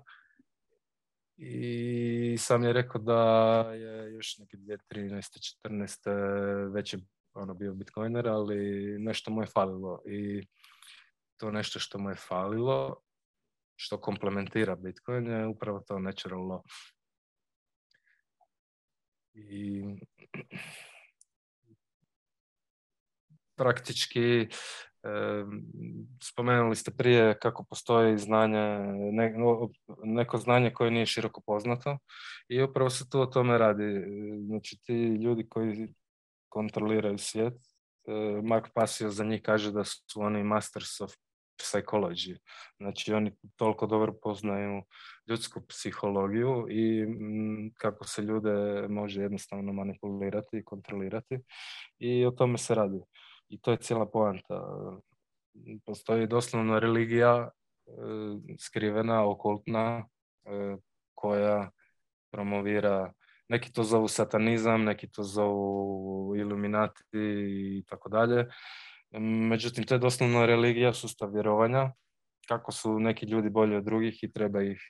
i sam je rekao da je još neki 2013. 14. već je ono bio Bitcoiner, ali nešto mu je falilo i to nešto što mu je falilo, što komplementira Bitcoin je upravo to natural law. I praktički spomenuli ste prije kako postoji znanje, neko znanje koje nije široko poznato i upravo se tu o tome radi. Znači ti ljudi koji kontroliraju svijet, eh, Mark Pasio za njih kaže da su oni masters of psychology. Znači oni toliko dobro poznaju ljudsku psihologiju i mm, kako se ljude može jednostavno manipulirati i kontrolirati i o tome se radi. I to je cijela poanta. Postoji doslovno religija e, skrivena, okultna, e, koja promovira neki to zovu satanizam, neki to zovu iluminati i tako dalje. Međutim, to je doslovno religija, sustav vjerovanja, kako su neki ljudi bolji od drugih i treba ih,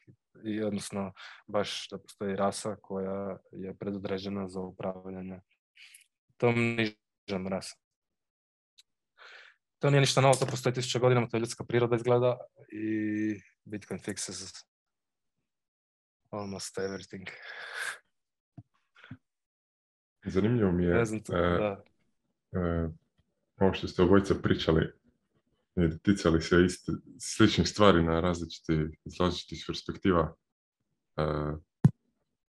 i odnosno baš da postoji rasa koja je predodređena za upravljanje tom nižem rasom. To nije ništa novo, to postoji tisuća godina, to je ljudska priroda izgleda i Bitcoin fixes almost everything. Zanimljivo mi je. E, e, ovo što ste obojica pričali i e, ticali se iste, sličnih stvari na različiti, iz različitih perspektiva. E,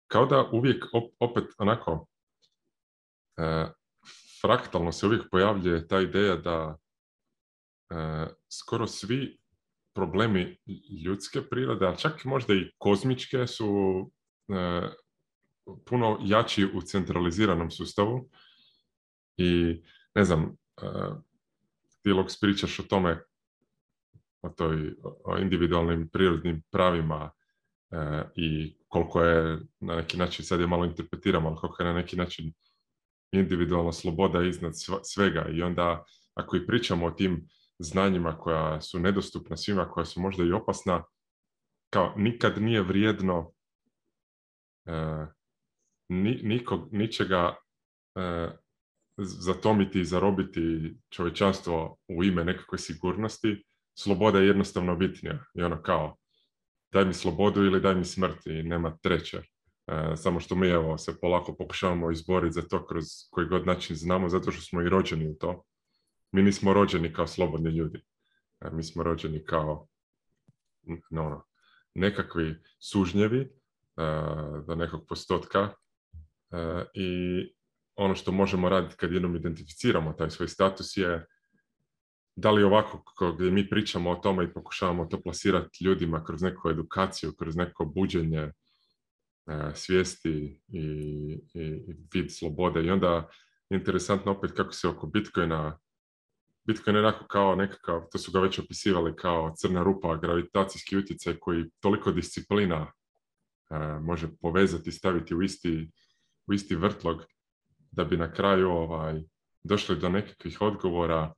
kao da uvijek opet onako e, fraktalno se uvijek pojavljuje ta ideja da skoro svi problemi ljudske prirode, a čak možda i kozmičke su puno jači u centraliziranom sustavu i ne znam, E, log pričaš o tome, o, toj, o individualnim prirodnim pravima e, i koliko je na neki način, sad je malo interpretiram, ali koliko je na neki način individualna sloboda iznad svega i onda ako i pričamo o tim znanjima koja su nedostupna svima, koja su možda i opasna, kao nikad nije vrijedno e, nikog, ničega zatomiti i zarobiti čovečanstvo u ime nekakve sigurnosti, sloboda je jednostavno bitnija. I ono kao, daj mi slobodu ili daj mi smrt i nema treće. E, samo što mi evo se polako pokušavamo izboriti za to kroz koji god način znamo, zato što smo i rođeni u to. Mi nismo rođeni kao slobodni ljudi. E, mi smo rođeni kao no, nekakvi sužnjevi e, do nekog postotka i ono što možemo raditi kad jednom identificiramo taj svoj status je da li ovako gdje mi pričamo o tome i pokušavamo to plasirati ljudima kroz neku edukaciju, kroz neko buđenje e, svijesti i, vid slobode. I onda interesantno opet kako se oko Bitcoina Bitcoin je onako kao nekakav, to su ga već opisivali kao crna rupa, gravitacijski utjecaj koji toliko disciplina e, može povezati staviti isti, u isti vrtlog da bi na kraju ovaj, došli do nekakvih odgovora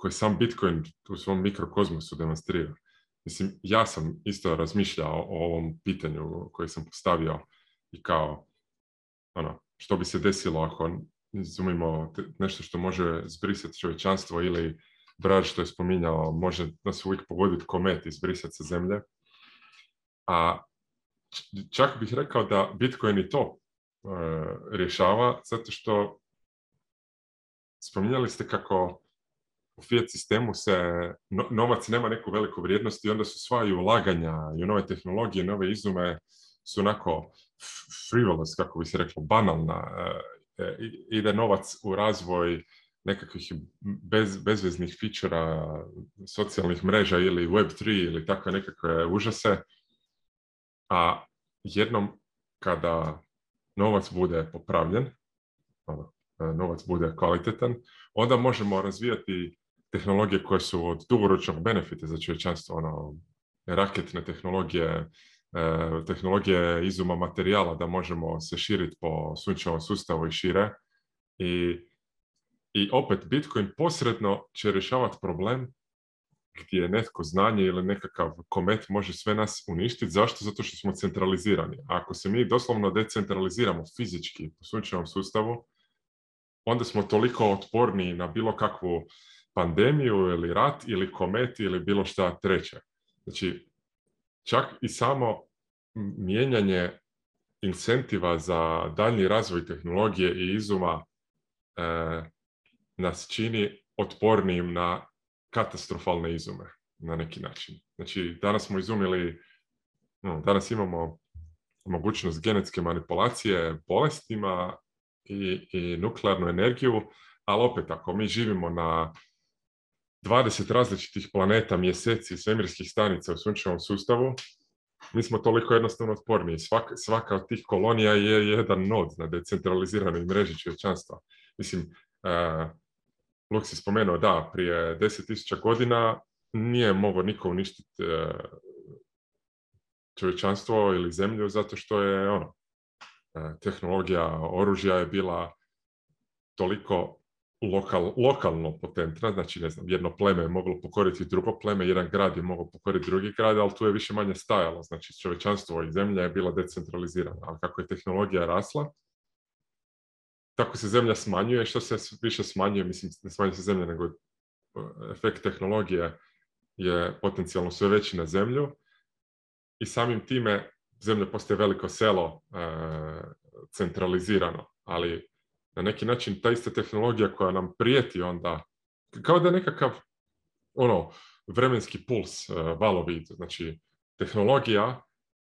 koje sam Bitcoin u svom mikrokozmosu demonstrira. Mislim, ja sam isto razmišljao o ovom pitanju koje sam postavio i kao, ono, što bi se desilo ako izumimo nešto što može zbrisati čovječanstvo ili brad, što je spominjao, može nas uvijek pogoditi komet i zbrisati sa zemlje. A čak bih rekao da Bitcoin i to E, rješava zato što spominjali ste kako u fiat sistemu se novac nema neku veliku vrijednost i onda su sva i ulaganja i u nove tehnologije, nove izume su onako frivolous, kako bi se reklo, banalna. E, e, ide novac u razvoj nekakvih bez, bezveznih fičera socijalnih mreža ili Web3 ili takve nekakve užase. A jednom kada novac bude popravljen, ono, e, novac bude kvalitetan, onda možemo razvijati tehnologije koje su od dugoročnog benefita za čovječanstvo, ono, raketne tehnologije, e, tehnologije izuma materijala da možemo se širiti po sunčevom sustavu i šire. I, i opet Bitcoin posredno će rješavati problem gdje netko znanje ili nekakav komet može sve nas uništiti. Zašto? Zato što smo centralizirani. ako se mi doslovno decentraliziramo fizički u sunčevom sustavu, onda smo toliko otporni na bilo kakvu pandemiju ili rat ili komet ili bilo šta treće. Znači, čak i samo mijenjanje incentiva za daljnji razvoj tehnologije i izuma e, nas čini otpornijim na katastrofalne izume na neki način. Znači, danas smo izumili, no, danas imamo mogućnost genetske manipulacije bolestima i, i nuklearnu energiju, ali opet ako mi živimo na 20 različitih planeta, mjeseci, svemirskih stanica u sunčevom sustavu, mi smo toliko jednostavno otporni. Svaka, svaka od tih kolonija je jedan nod na decentraliziranoj mreži čovječanstva. Mislim, eh, Luk si spomenuo, da, prije 10.000 godina nije mogao niko uništiti e, čovječanstvo ili zemlju zato što je ono, e, tehnologija oružja je bila toliko lokal, lokalno potentna, znači ne znam, jedno pleme je moglo pokoriti drugo pleme, jedan grad je mogao pokoriti drugi grad, ali tu je više manje stajalo, znači čovječanstvo i zemlja je bila decentralizirana, ali kako je tehnologija rasla, tako se zemlja smanjuje, što se više smanjuje, mislim ne smanjuje se zemlja, nego e, efekt tehnologije je potencijalno sve veći na zemlju i samim time zemlja postaje veliko selo e, centralizirano, ali na neki način ta ista tehnologija koja nam prijeti onda, kao da je nekakav ono, vremenski puls, e, valovi, znači tehnologija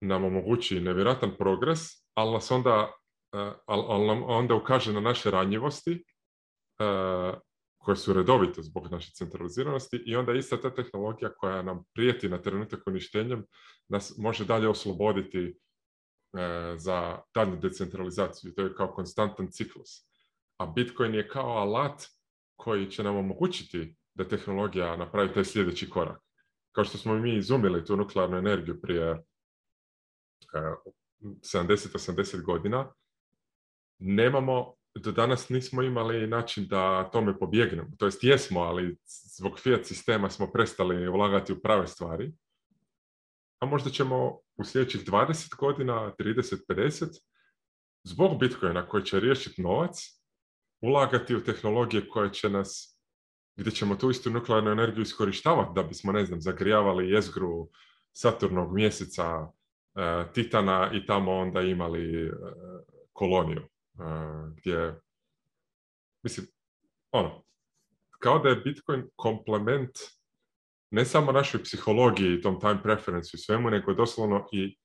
nam omogući nevjerojatan progres, ali nas onda ali e, al onda ukaže na naše ranjivosti e, koje su redovite zbog naše centraliziranosti i onda ista ta tehnologija koja nam prijeti na trenutak uništenjem nas može dalje osloboditi e, za dalju decentralizaciju. To je kao konstantan ciklus. A Bitcoin je kao alat koji će nam omogućiti da tehnologija napravi taj sljedeći korak. Kao što smo mi izumili tu nuklearnu energiju prije 70-80 godina, nemamo, do danas nismo imali način da tome pobjegnemo. To jest jesmo, ali zbog fiat sistema smo prestali ulagati u prave stvari. A možda ćemo u sljedećih 20 godina, 30, 50, zbog Bitcoina koji će riješiti novac, ulagati u tehnologije koje će nas, gdje ćemo tu istu nuklearnu energiju iskorištavati da bismo, ne znam, zagrijavali jezgru Saturnog mjeseca, eh, Titana i tamo onda imali eh, koloniju. E, gdje, mislim, ono, kao da je Bitcoin komplement ne samo našoj psihologiji i tom time preference i svemu, nego doslovno i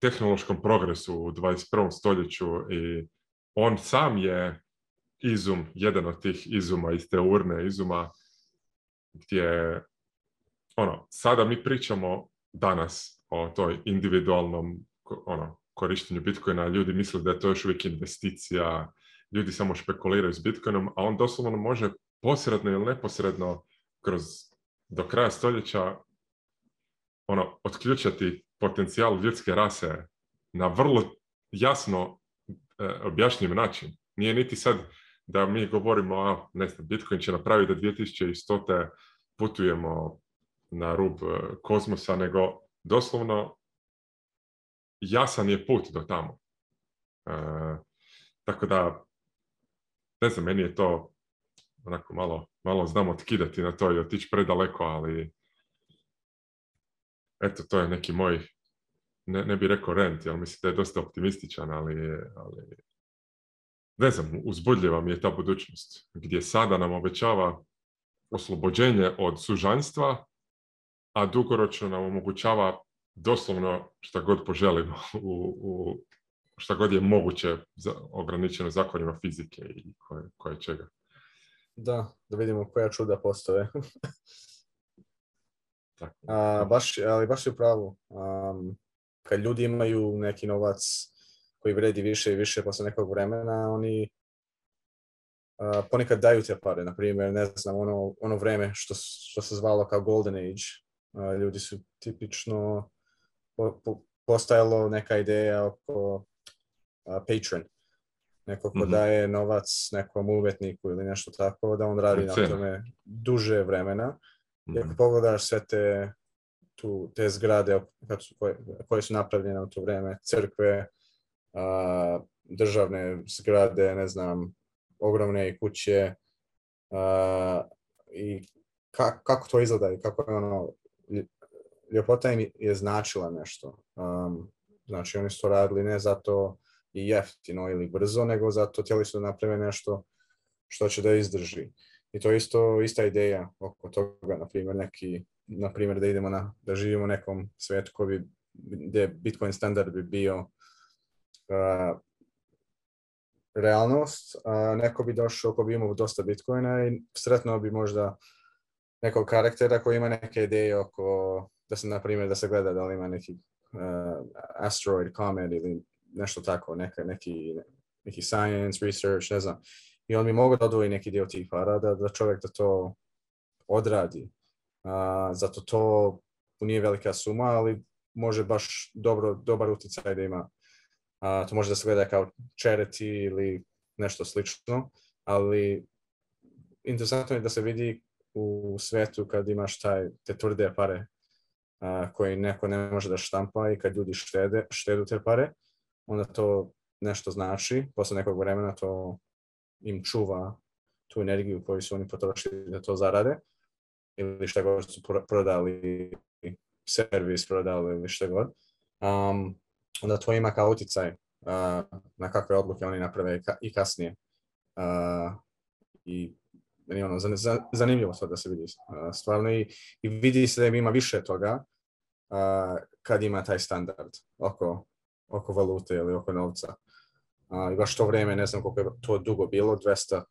tehnološkom progresu u 21. stoljeću i on sam je izum, jedan od tih izuma iz te urne izuma gdje ono, sada mi pričamo danas o toj individualnom ono, korištenju Bitcoina, ljudi misle da je to još uvijek investicija, ljudi samo špekuliraju s Bitcoinom, a on doslovno može posredno ili neposredno kroz do kraja stoljeća ono, otključati potencijal ljudske rase na vrlo jasno e, objašnjiv način. Nije niti sad da mi govorimo, a ne znam, Bitcoin će napraviti da 2100. putujemo na rub e, kozmosa, nego doslovno jasan je put do tamo. E, tako da, ne znam, meni je to onako malo, malo znam otkidati na to i otići predaleko, ali eto, to je neki moj, ne, ne bi rekao rent, jer mislim da je dosta optimističan, ali, ali ne znam, uzbudljiva mi je ta budućnost, gdje sada nam obećava oslobođenje od sužanstva, a dugoročno nam omogućava doslovno šta god poželimo, u, u, šta god je moguće za, ograničeno zakonima fizike i koje, koje čega. Da, da vidimo koja čuda postoje. *laughs* A, baš, ali baš je u pravu. kad ljudi imaju neki novac koji vredi više i više posle nekog vremena, oni Uh, ponekad daju te pare, na primjer, ne znam, ono, ono vreme što, što se zvalo kao Golden Age. ljudi su tipično postajalo neka ideja oko patron. Neko ko mhm. daje novac nekom umetniku ili nešto tako, da on radi na tome duže vremena. I mhm. pogledaš sve te, tu, zgrade koje, koje su napravljene u to vreme, crkve, državne zgrade, ne znam, ogromne kuće i kako to izgleda i kako je ono ljepota im je značila nešto. Um, znači oni su to radili ne zato i jeftino ili brzo, nego zato htjeli su da naprave nešto što će da izdrži. I to je isto ista ideja oko toga, na primjer, neki, na primjer da idemo na, da živimo u nekom svijetu koji gdje Bitcoin standard bi bio uh, realnost, a neko bi došao ko bi imao dosta Bitcoina i sretno bi možda nekog karaktera koji ima neke ideje oko, da se, na primjer, da se gleda da li ima neki uh, asteroid, comet ili nešto tako, neki, neki science, research, ne znam. I on bi mogao da odvoji neki dio tih para, da, da čovjek da to odradi. Uh, zato to nije velika suma, ali može baš dobro, dobar utjecaj da ima. to može da se gleda kao charity ili nešto slično, ali interesantno je da se vidi u svetu kad imaš taj, te tvrde pare a, koje neko ne može da štampa i kad ljudi štede, štedu te pare, onda to nešto znači, posle nekog vremena to im čuva tu energiju koju su oni potrošili da to zarade ili šta god su prodali servis prodali ili šta god, um, onda to ima kao utjecaj uh, na kakve odluke oni naprave i kasnije. Uh, I meni ono zanimljivo to da se vidi stvarno i, vidi se da ima više toga kad ima taj standard oko, oko valute ili oko novca. Uh, I baš to vrijeme, ne znam koliko je to dugo bilo, 200,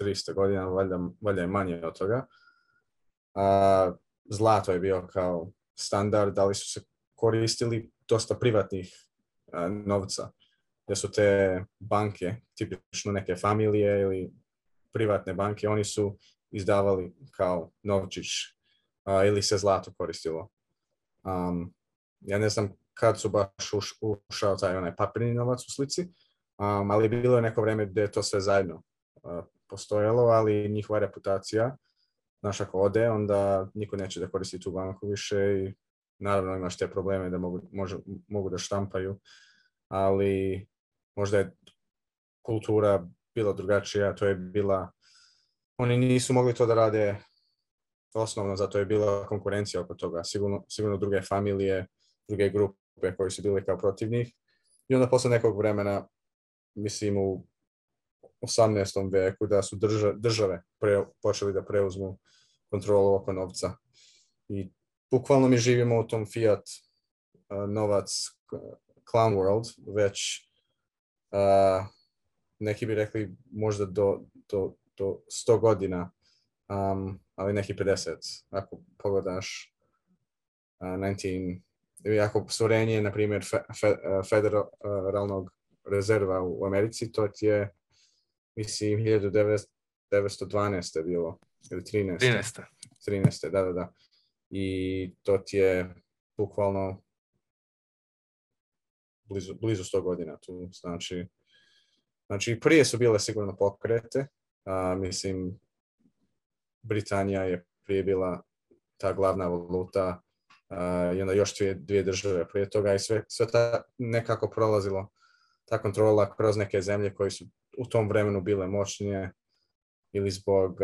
300 godina, valjda, valjda je manje od toga. zlato je bio kao standard, ali su se koristili dosta privatnih novca, da su te banke, tipično neke familije ili privatne banke, oni su izdavali kao novčić ili se zlato koristilo. Um, ja ne znam kad su baš uš, ušao taj onaj papirni novac u slici, um, ali bilo je neko vrijeme gdje je to sve zajedno uh, postojalo, ali njihova reputacija, znaš ako ode, onda niko neće da koristi tu banku više i naravno imaš te probleme da mogu, mogu da štampaju, ali možda je kultura bila drugačija, to je bila, oni nisu mogli to da rade osnovno, zato je bila konkurencija oko toga, sigurno, sigurno druge familije, druge grupe koji su bili kao protivnih. I onda posle nekog vremena, mislim u 18. veku, da su države, pre, počeli da preuzmu kontrolu oko novca. I bukvalno mi živimo u tom fiat novac clown world, već uh, neki bi rekli možda do, do, do 100 godina, um, ali neki 50, ako pogledaš uh, 19, ako stvorenje, na primjer, fe, fe, uh, federalnog uh, rezerva u Americi, to ti je, mislim, 1912. bilo, ili 13. 13. 13. da, da, da. I to ti je bukvalno blizu, blizu 100 godina tu, znači Znači, prije su bile sigurno pokrete. mislim, Britanija je prije bila ta glavna valuta a, i onda još dvije, dvije države prije toga i sve, sve ta nekako prolazilo ta kontrola kroz neke zemlje koje su u tom vremenu bile moćnije ili zbog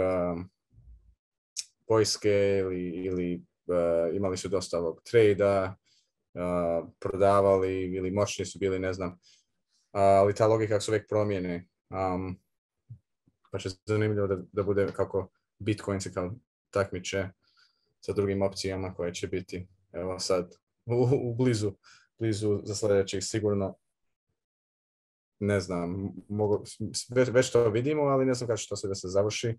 vojske ili, ili imali su dosta ovog trejda, prodavali ili moćni su bili, ne znam, ali ta logika se uvijek promijene, pa će zanimljivo da, da bude kako Bitcoin se kao takmiče sa drugim opcijama koje će biti evo sad u, blizu, blizu za sljedećih sigurno ne znam, mogu, već, to vidimo, ali ne znam kako će to sve da se završi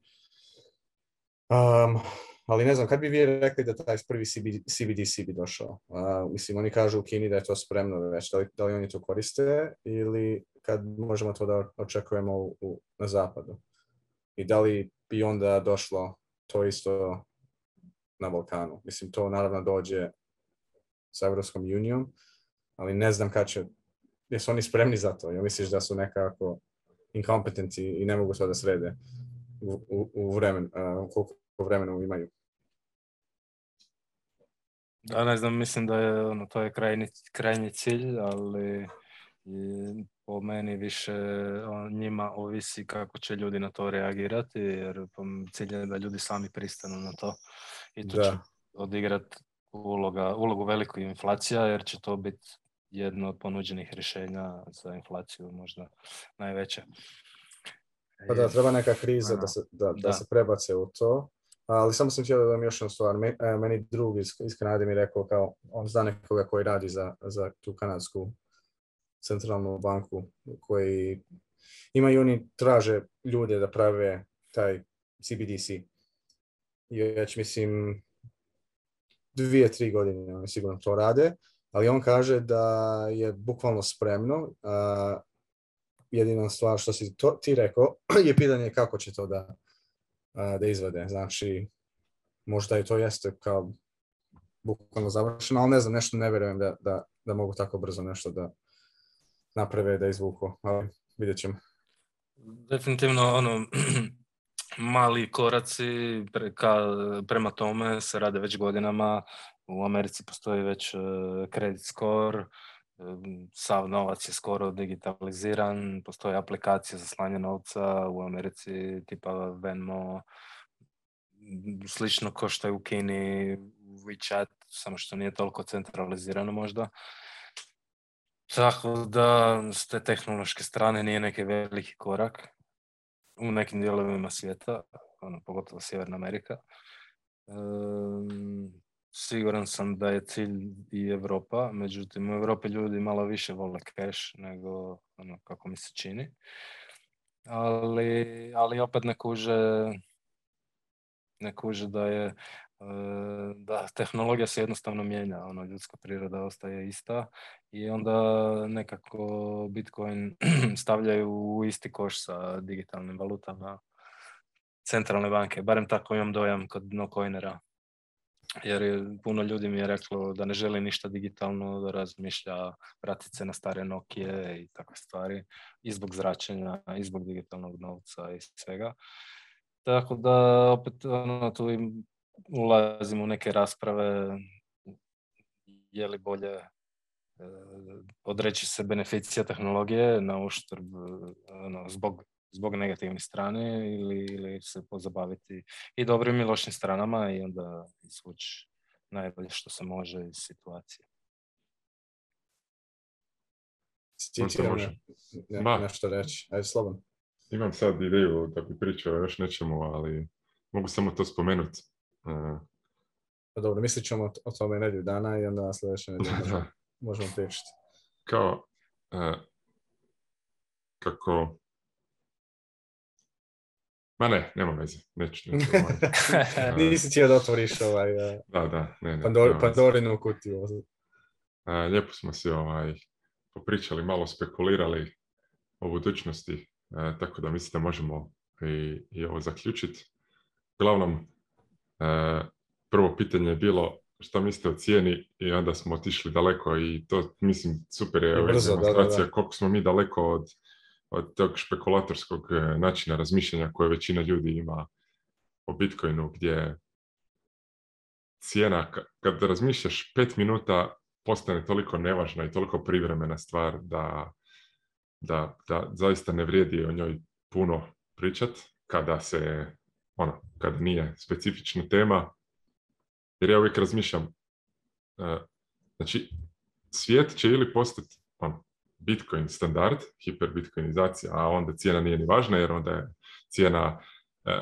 ali ne znam, kad bi vi rekli da taj prvi CBDC bi došao? mislim, oni kažu u Kini da je to spremno već, da li, oni to koriste ili kad možemo to da očekujemo u, na zapadu? I da li bi onda došlo to isto na Balkanu? Mislim, to naravno dođe sa Evropskom unijom, ali ne znam kad će, jesu oni spremni za to? Ja misliš da su nekako incompetenti i ne mogu sada da srede u, u, u koliko vremenu imaju? Da, ne znam, mislim da je ono, to je krajni, krajnji cilj, ali po meni više o njima ovisi kako će ljudi na to reagirati, jer cilj je da ljudi sami pristanu na to i tu da. će odigrati uloga, ulogu veliku inflacija, jer će to biti jedno od ponuđenih rješenja za inflaciju možda najveće. Pa da, e, treba neka kriza da ono, se, da, da. se prebace u to ali samo sam htio da vam još jednu stvar. E, meni drug iz, iz Kanade mi rekao kao, on zna nekoga koji radi za, za tu kanadsku centralnu banku koji ima i oni traže ljude da prave taj CBDC. I već mislim dvije, tri godine oni sigurno to rade, ali on kaže da je bukvalno spremno. jedina stvar što si to, ti rekao *clears throat* je pitanje kako će to da da izvede. Znači, možda i to jeste kao bukvalno završeno, ali ne znam, nešto ne vjerujem da, da, da mogu tako brzo nešto da naprave, da izvuku, ali vidjet ćemo. Definitivno, ono, *clears throat* mali koraci ka prema tome se rade već godinama. U Americi postoji već uh, eh, credit score, sav novac je skoro digitaliziran, postoje aplikacije za slanje novca u Americi tipa Venmo, slično kao što je u Kini WeChat, samo što nije toliko centralizirano možda. Tako da s te tehnološke strane nije neki veliki korak u nekim dijelovima svijeta, ono, pogotovo Sjeverna Amerika siguran sam da je cilj i Europa, međutim u Europi ljudi malo više vole cash nego ono kako mi se čini. Ali, ali opet ne kuže, ne kuže da je e, da tehnologija se jednostavno mijenja, ono ljudska priroda ostaje ista i onda nekako Bitcoin *clears throat* stavljaju u isti koš sa digitalnim valutama centralne banke, barem tako imam dojam kod no coinera jer je, puno ljudi mi je reklo da ne želi ništa digitalno, da razmišlja se na stare Nokije i takve stvari, i zbog zračenja, i zbog digitalnog novca i svega. Tako da opet ono, tu ulazimo u neke rasprave, je li bolje e, odreći se beneficija tehnologije na uštrb, e, ono, zbog zbog negativne strane ili, ili se pozabaviti i dobrim i lošim stranama i onda izvući najbolje što se može iz situacije. ma ne, nešto reći. Ajde, slobodno. Imam sad ideju da bi pričao još nečemu, ali mogu samo to spomenuti. Uh... E, pa dobro, mislit ćemo o tome nedjelju dana i onda sljedeće *laughs* možemo pričati. Kao, e, kako Ma ne, nema veze, neću. neću *laughs* Nisi ti da otvoriš ovaj... da, da, ne, ne. Pandorinu kutiju. A, lijepo smo si ovaj, popričali, malo spekulirali o budućnosti, tako da mislim da možemo i, i ovo zaključiti. Uglavnom, a, prvo pitanje je bilo šta mislite o cijeni i onda smo otišli daleko i to mislim super je demonstracija koliko smo mi daleko od od tog špekulatorskog e, načina razmišljanja koje većina ljudi ima o Bitcoinu gdje cijena, kad razmišljaš pet minuta, postane toliko nevažna i toliko privremena stvar da, da, da zaista ne vrijedi o njoj puno pričat kada se, ono, kad nije specifična tema. Jer ja uvijek razmišljam, e, znači, svijet će ili postati Bitcoin standard, hiperbitcoinizacija, a onda cijena nije ni važna jer onda je cijena e,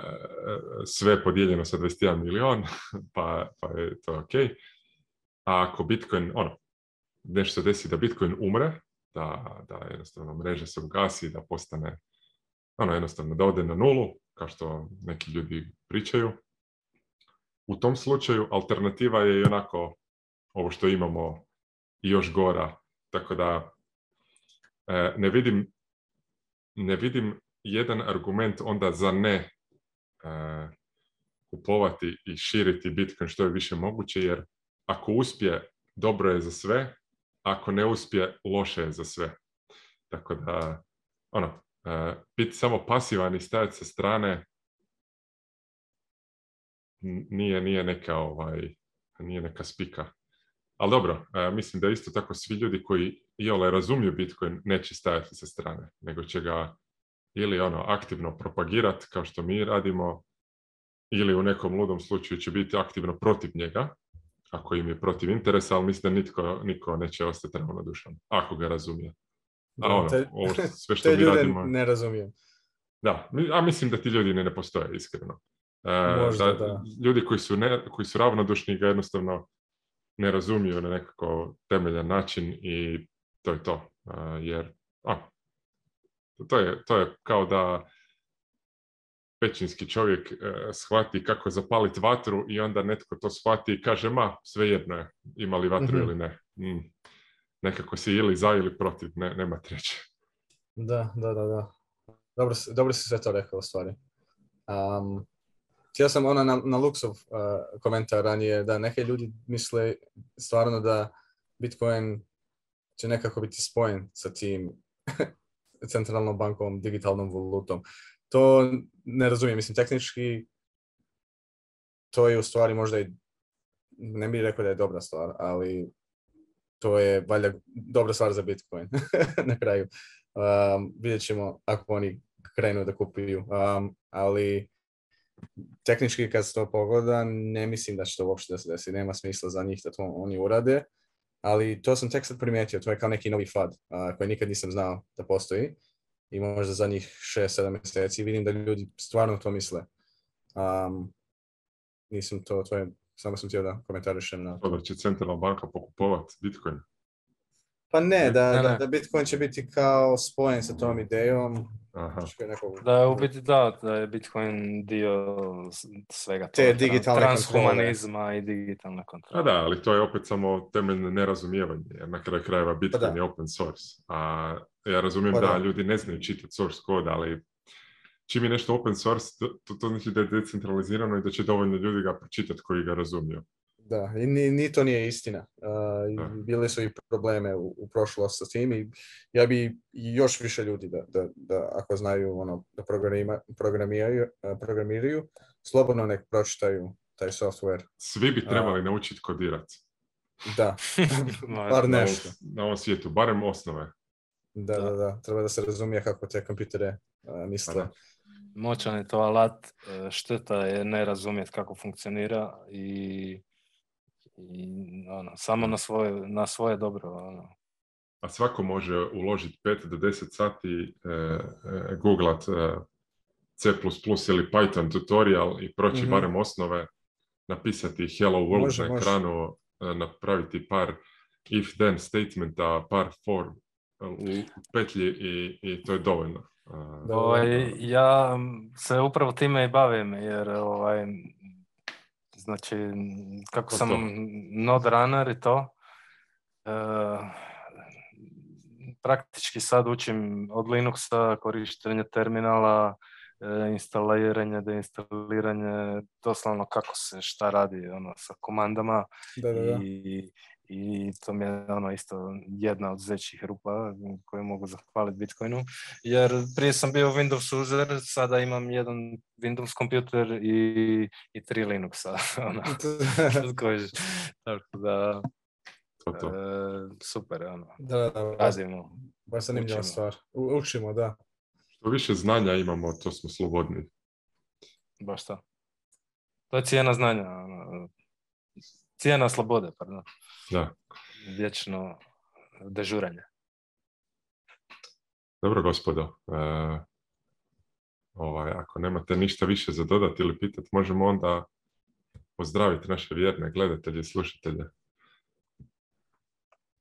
sve podijeljeno sa 21 milion, *laughs* pa, pa je to ok. A ako Bitcoin, ono, nešto se desi da Bitcoin umre, da, da jednostavno mreža se ugasi, da postane, ono, jednostavno da ode na nulu, kao što neki ljudi pričaju. U tom slučaju alternativa je i onako ovo što imamo još gora, tako da E, ne vidim, ne vidim jedan argument onda za ne e, kupovati i širiti Bitcoin što je više moguće, jer ako uspije, dobro je za sve, ako ne uspije, loše je za sve. Tako da, ono, e, biti samo pasivan i stajati sa strane nije, nije neka ovaj, nije neka spika. Ali dobro, mislim da isto tako svi ljudi koji iole razumiju Bitcoin neće stajati sa strane, nego će ga ili ono aktivno propagirati kao što mi radimo, ili u nekom ludom slučaju će biti aktivno protiv njega, ako im je protiv interesa, ali mislim da nitko, niko neće ostati ravnodušan, ako ga razumije. A ono, ovo *laughs* sve što mi ne razumijem. Da, a mislim da ti ljudi ne, ne postoje, iskreno. E, Možda, da, Ljudi koji su, ne, koji su ravnodušni ga jednostavno ne razumiju na nekako temeljan način i to je to. Jer, a, to je, to je kao da većinski čovjek e, shvati kako zapaliti vatru i onda netko to shvati i kaže ma svejedno je ima li vatru mhm. ili ne. Mm. Nekako si ili za ili protiv, ne, nema treće. Da, da, da, da. Dobro, dobro si sve to rekao stvari. Um, htio sam ona na, na Luxov e, komentar ranije da neke ljudi misle stvarno da Bitcoin će nekako biti spojen sa tim *laughs* centralnom bankom, digitalnom valutom. To ne razumijem, mislim, tehnički to je u stvari možda i, ne bih rekao da je dobra stvar, ali to je valjda dobra stvar za Bitcoin *laughs* na kraju. Um, vidjet ćemo ako oni krenu da kupuju, um, ali tehnički kad se to pogoda, ne mislim da će to uopšte da se desi, nema smisla za njih da to oni urade ali to sam tek sad primijetio, to je kao neki novi fad uh, koji nikad nisam znao da postoji i možda njih 6-7 mjeseci vidim da ljudi stvarno to misle. Um, nisam to, to je, samo sam htio da komentarišem na... To da će centralna banka pokupovati Bitcoin? Pa ne, da, da, da Bitcoin će biti kao spojen sa tom idejom, Aha. Da je u biti, da, da je Bitcoin dio svega Te digitalne transhumanizma i digitalne kontrole. A da, ali to je opet samo temeljno nerazumijevanje, jer na kraju krajeva pa Bitcoin je open source. A ja razumijem pa da. ljudi ne znaju čitati source kod, ali čim je nešto open source, to, to znači da je decentralizirano i da će dovoljno ljudi ga pročitati koji ga razumiju. Da, ni, to nije istina. Uh, bili su i probleme u, u prošlosti sa tim i ja bi još više ljudi da, da, da ako znaju ono da programiraju, programiraju, slobodno nek pročitaju taj software. Svi bi trebali naučiti kodirati. Da, *laughs* bar nešto. Na ovom svijetu, barem osnove. Da, da, da, treba da se razumije kako te kompitere misle. Pa Moćan je to alat, e, šteta je ne razumjeti kako funkcionira i i ono, samo na svoje, na svoje dobro. Ono. A svako može uložiti 5 do 10 sati e, e, googlat e, C++ ili Python tutorial i proći mhm. barem osnove, napisati hello world može, na ekranu, e, napraviti par if then statementa, par for e, u petlji i, i to je dovoljno. ovaj, ja se upravo time i bavim jer ovaj, Znači, kako sam node runner i to, e, praktički sad učim od Linuxa, korištenje terminala, e, instaliranje, deinstaliranje, doslovno kako se šta radi ono, sa komandama i i to mi je ono isto jedna od većih rupa koje mogu zahvaliti Bitcoinu, jer prije sam bio Windows user, sada imam jedan Windows kompjuter i, i tri Linuxa, *laughs* ono, *laughs* tako da, to, to. E, super, ono, da, da, da, razimo. Baš stvar, U, učimo, da. Što više znanja imamo, to smo slobodni. Baš to. To je cijena znanja, ono, Cijena slobode, pardon. Da. Vječno dežuranje. Dobro, gospodo. E, ovaj, ako nemate ništa više za dodati ili pitati, možemo onda pozdraviti naše vjerne gledatelje i slušatelje.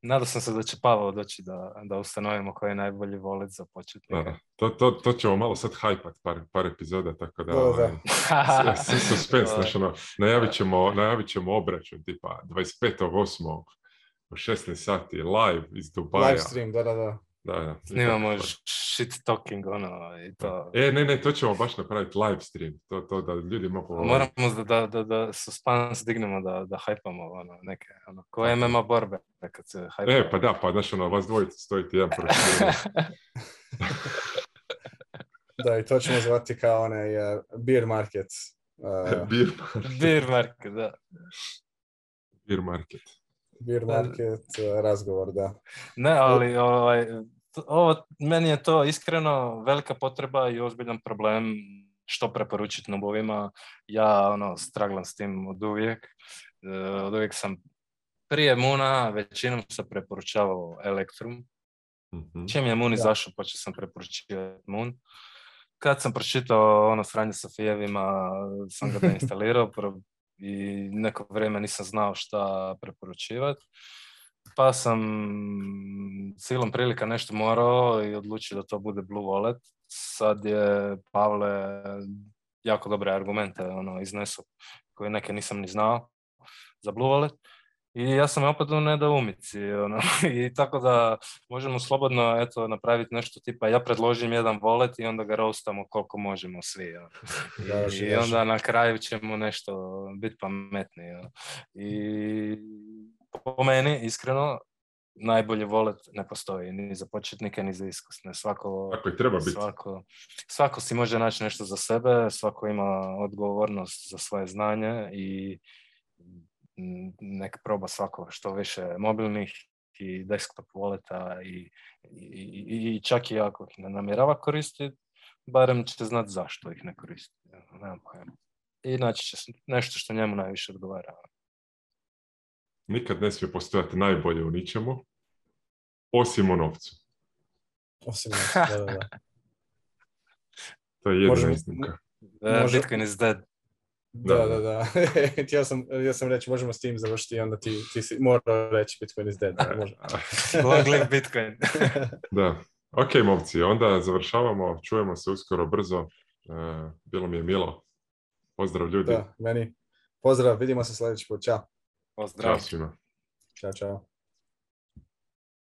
Nadao sam se da će Pavel doći da, da ustanovimo koji je najbolji volet za početnike. To, to, to, ćemo malo sad hajpat par, par epizoda, tako da... Suspens, da. Um, s, s, znaš, ono, najavit, ćemo, najavit ćemo obračun tipa 25.8. u 16 sati live iz Dubaja. Live stream, da, da, da. Da, da. Snimamo shit talking, ono, i to. E, ne, ne, to ćemo baš napraviti live stream, to, to da ljudi mogu... Ovaj, moramo da, da, da suspense dignemo, da, da hajpamo, ono, neke, ono, koje MMA borbe, kad se hajpamo. E, pa da, pa, znaš, ono, vas dvojica stojite jedan protiv. *laughs* da, i to ćemo zvati kao onaj uh, beer market. Uh, *laughs* beer market. beer market, da. Beer market. Beer market, e, e, razgovor, da. Ne, ali ovaj, ovo, meni je to iskreno velika potreba i ozbiljan problem što preporučiti nobovima. Ja ono, straglam s tim od uvijek. E, od uvijek sam prije Muna većinom se preporučavao Electrum. mm Čim je Moon izašao, ja. počeo sam preporučivati Moon. Kad sam pročitao ono sranje sa fijevima, sam ga *laughs* instalirao, i neko vrijeme nisam znao šta preporučivati. Pa sam silom prilika nešto morao i odlučio da to bude Blue Wallet. Sad je Pavle jako dobre argumente ono, iznesu koje neke nisam ni znao za Blue Wallet. I ja sam opet u nedoumici. Ono. *laughs* I tako da možemo slobodno eto, napraviti nešto tipa ja predložim jedan volet i onda ga rostamo koliko možemo svi. Ono. *laughs* I, onda na kraju ćemo nešto biti pametni. Ono. I po meni, iskreno, najbolji volet ne postoji ni za početnike ni za iskusne. Svako, Tako treba biti. Svako, svako si može naći nešto za sebe, svako ima odgovornost za svoje znanje i nek proba svako što više mobilnih i desktop voleta i, i, i čak i ako ih ne namjerava koristiti, barem će znati zašto ih ne koristi. Nemam pojma. I naći će nešto što njemu najviše odgovara. Nikad ne smije postojati najbolje u ničemu, osim u novcu. Osim novcu, *laughs* To je jedna iznimka. Bitcoin is dead. Da, da, da. *laughs* Htio sam, ja sam reći, možemo s tim završiti onda ti, ti si morao reći Bitcoin is dead. *laughs* Long live Bitcoin. *laughs* da. Ok, momci, onda završavamo. Čujemo se uskoro brzo. E, bilo mi je milo. Pozdrav ljudi. Da, meni. Pozdrav, vidimo se sljedeći put. Ćao. Pozdrav. Ćao svima. Ćao, čao.